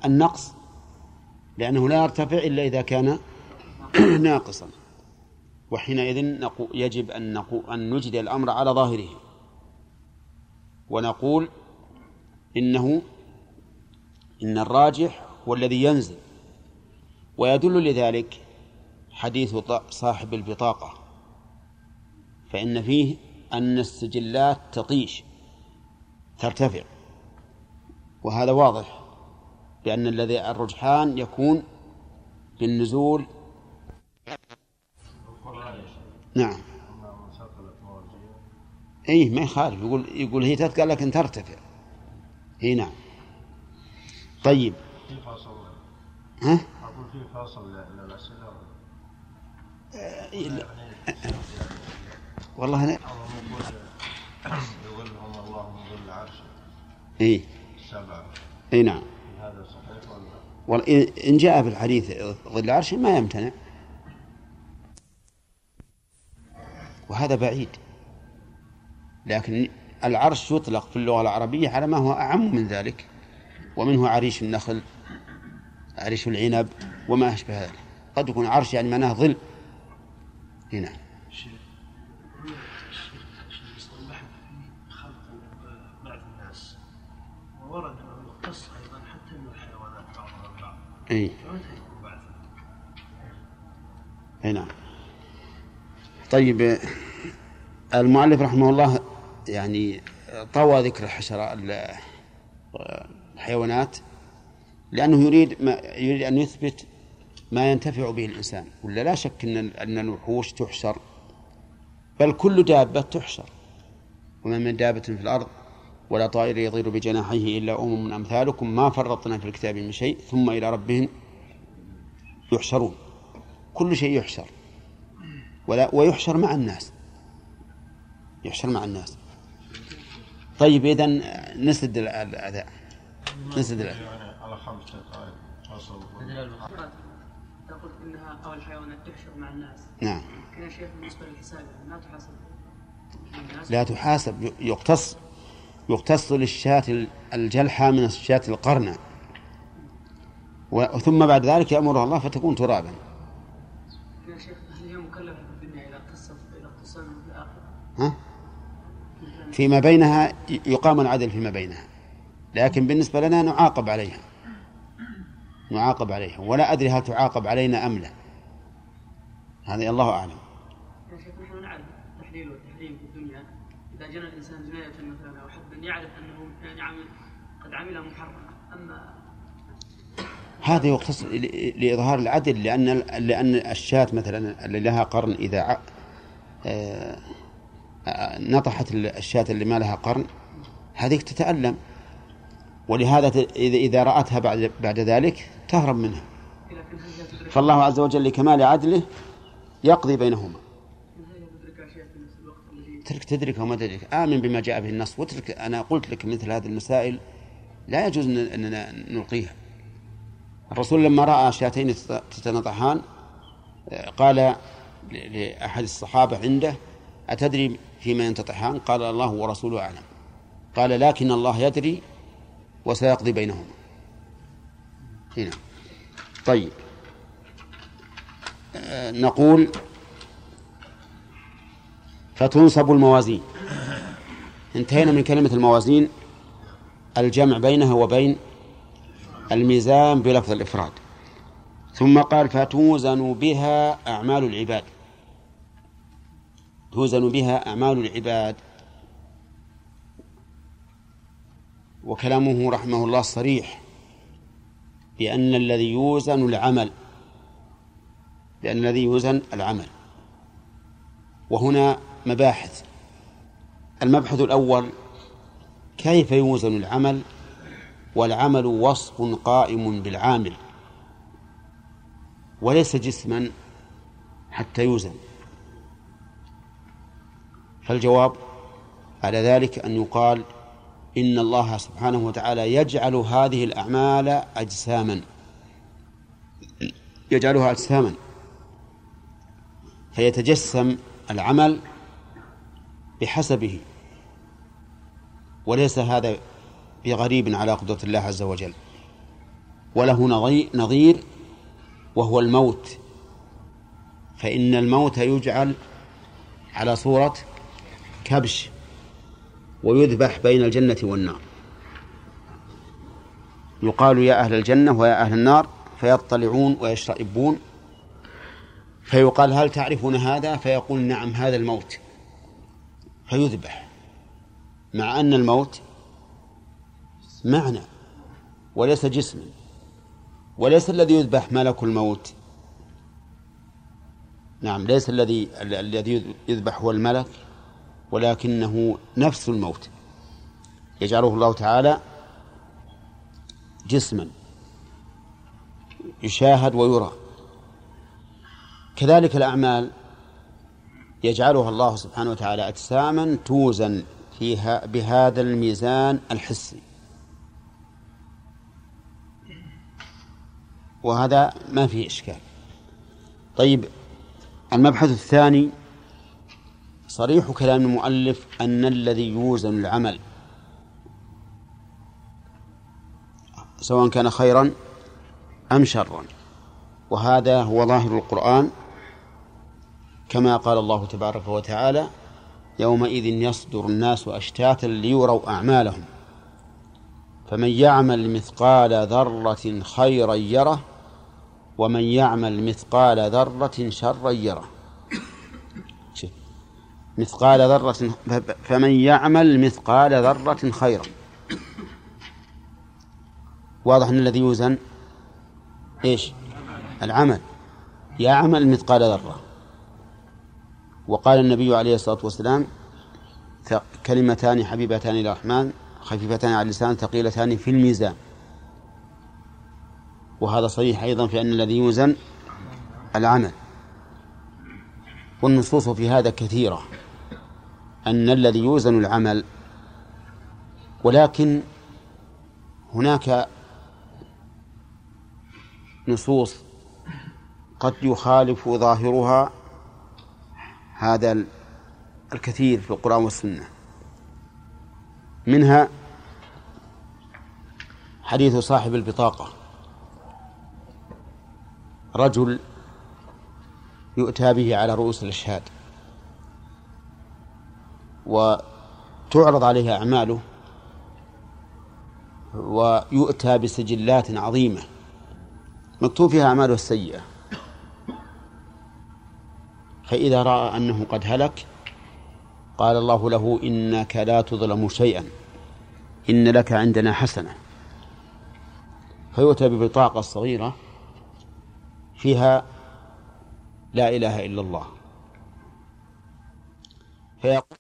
النقص لأنه لا يرتفع إلا إذا كان [clears throat] ناقصا. وحينئذ يجب أن, أن نجري الأمر على ظاهره. ونقول إنه إن الراجح هو الذي ينزل. ويدل لذلك حديث صاحب البطاقة. فإن فيه أن السجلات تطيش ترتفع. وهذا واضح بأن الذي الرجحان يكون بالنزول. نعم. اي ما يخالف. يقول يقول هي تتقى لكن ترتفع. اي نعم. طيب. في فاصل. ها؟ أقول في فاصل للأسئلة. والله أنا يظلهم الله ظل عرشه اي السبعه اي نعم. هذا صحيح ولا والله إن جاء في الحديث ظل عرش ما يمتنع. وهذا بعيد. لكن العرش يطلق في اللغة العربية على ما هو أعم من ذلك ومنه عريش النخل عريش العنب وما أشبه ذلك. قد يكون عرش يعني معناه ظل. هنا أيضا حتى من الحيوانات بعضها إي؟ إي نعم. طيب المؤلف رحمه الله يعني طوى ذكر الحشرة الحيوانات لأنه يريد ما يريد أن يثبت ما ينتفع به الإنسان ولا لا شك أن أن الوحوش تحشر بل كل دابة تحشر وما من دابة في الأرض ولا طائر يطير بجناحيه إلا أمم أمثالكم ما فرطنا في الكتاب من شيء ثم إلى ربهم يحشرون. كل شيء يحشر ولا ويحشر مع الناس يحشر مع الناس. طيب إذا نسد الأداء نسد يعني على خمس دقائق تقول انها أو الحيوانات تحشر مع الناس نعم. يا شيخ بالنسبة للحساب ما تحاسب لا تحاسب. يقتص يقتص للشاة الجلحة من الشاة القرنة. ثم بعد ذلك يأمرها الله فتكون ترابا. يا شيخ هل هي مكلفة في الدنيا اذا اختصت اذا اختصنا في الاخره؟ ها؟ فيما بينها يقام العدل فيما بينها. لكن بالنسبة لنا نعاقب عليها. نعاقب عليها. ولا أدري هل تعاقب علينا أم لا. هذا الله أعلم. نحن نعرف التحليل والتحريم في الدنيا. إذا جنى الإنسان جناية مثلا حدا يعرف أنه يعني عمل قد محرما. أما هذا يختص ل- لإظهار العدل لأن لأن الشاة مثلا اللي لها قرن إذا آه، نطحت الشاة اللي ما لها قرن. هذيك تتألم. ولهذا إذا رأتها بعد بعد ذلك تهرب منها. فالله عز وجل لكمال عدله يقضي بينهما. ترك تدرك وما تدرك. آمن بما جاء به النص. واترك أنا قلت لك مثل هذه المسائل لا يجوز أن- أننا نلقيها. الرسول لما رأى شاتين تت- تتنطحان قال لأحد الصحابة عنده أتدري فيما ينتطحان. قال الله ورسوله أعلم. قال لكن الله يدري وسيقضي بينهما. هنا. طيب. آه، نقول فتنصب الموازين. انتهينا من كلمة الموازين. الجمع بينها وبين الميزان بلفظ الإفراد. ثم قال فتوزن بها أعمال العباد. توزن بها أعمال العباد. وكلامه رحمه الله صريح بأن الذي يوزن العمل بأن الذي يوزن العمل. وهنا مباحث. المبحث الأول كيف يوزن العمل؟ والعمل وصف قائم بالعامل. وليس جسما حتى يوزن. فالجواب على ذلك أن يقال إن الله سبحانه وتعالى يجعل هذه الأعمال أجساما. يجعلها أجساما. فيتجسم العمل بحسبه. وليس هذا بغريب على قدرة الله عز وجل. وله نظير وهو الموت. فإن الموت يجعل على صورة كبش ويذبح بين الجنة والنار. يقال يا أهل الجنة ويا أهل النار فيطلعون ويشرئبون فيقال هل تعرفون هذا؟ فيقول نعم هذا الموت. فيذبح. مع أن الموت معنى وليس جسما وليس الذي يذبح ملك الموت. نعم ليس الذي الذي يذبح هو الملك. ولكنه نفس الموت. يجعله الله تعالى جسما يشاهد ويرى. كذلك الأعمال يجعلها الله سبحانه وتعالى أجساما توزن فيها بهذا الميزان الحسي. وهذا ما فيه إشكال. طيب المبحث الثاني صريح كلام المؤلف أن الذي يوزن العمل سواء كان خيرا أم شرا. وهذا هو ظاهر القرآن كما قال الله تبارك وتعالى يومئذ يصدر الناس أشتاتا ليروا أعمالهم فمن يعمل مثقال ذرة خيرا يره ومن يعمل مثقال ذرة شرا يره. مثقال ذرة فمن يعمل مثقال ذرة خيرا. واضح أن الذي يوزن إيش؟ العمل. يعمل مثقال ذرة. وقال النبي عليه الصلاة والسلام كلمتان حبيبتان إلى الرحمن خفيفتان على اللسان ثقيلتان في الميزان. وهذا صحيح أيضا في أن الذي يوزن العمل. والنصوص في هذا كثيرة. أن الذي يوزن العمل ولكن هناك نصوص قد يخالف ظاهرها هذا الكثير في القرآن والسنة. منها حديث صاحب البطاقة. رجل يؤتى به على رؤوس الأشهاد. وتعرض عليه أعماله ويؤتى بسجلات عظيمة مكتوب فيها أعماله السيئة. فإذا رأى أنه قد هلك قال الله له إنك لا تظلم شيئا إن لك عندنا حسنة. فيؤتى ببطاقة صغيرة فيها لا إله إلا الله. فيقول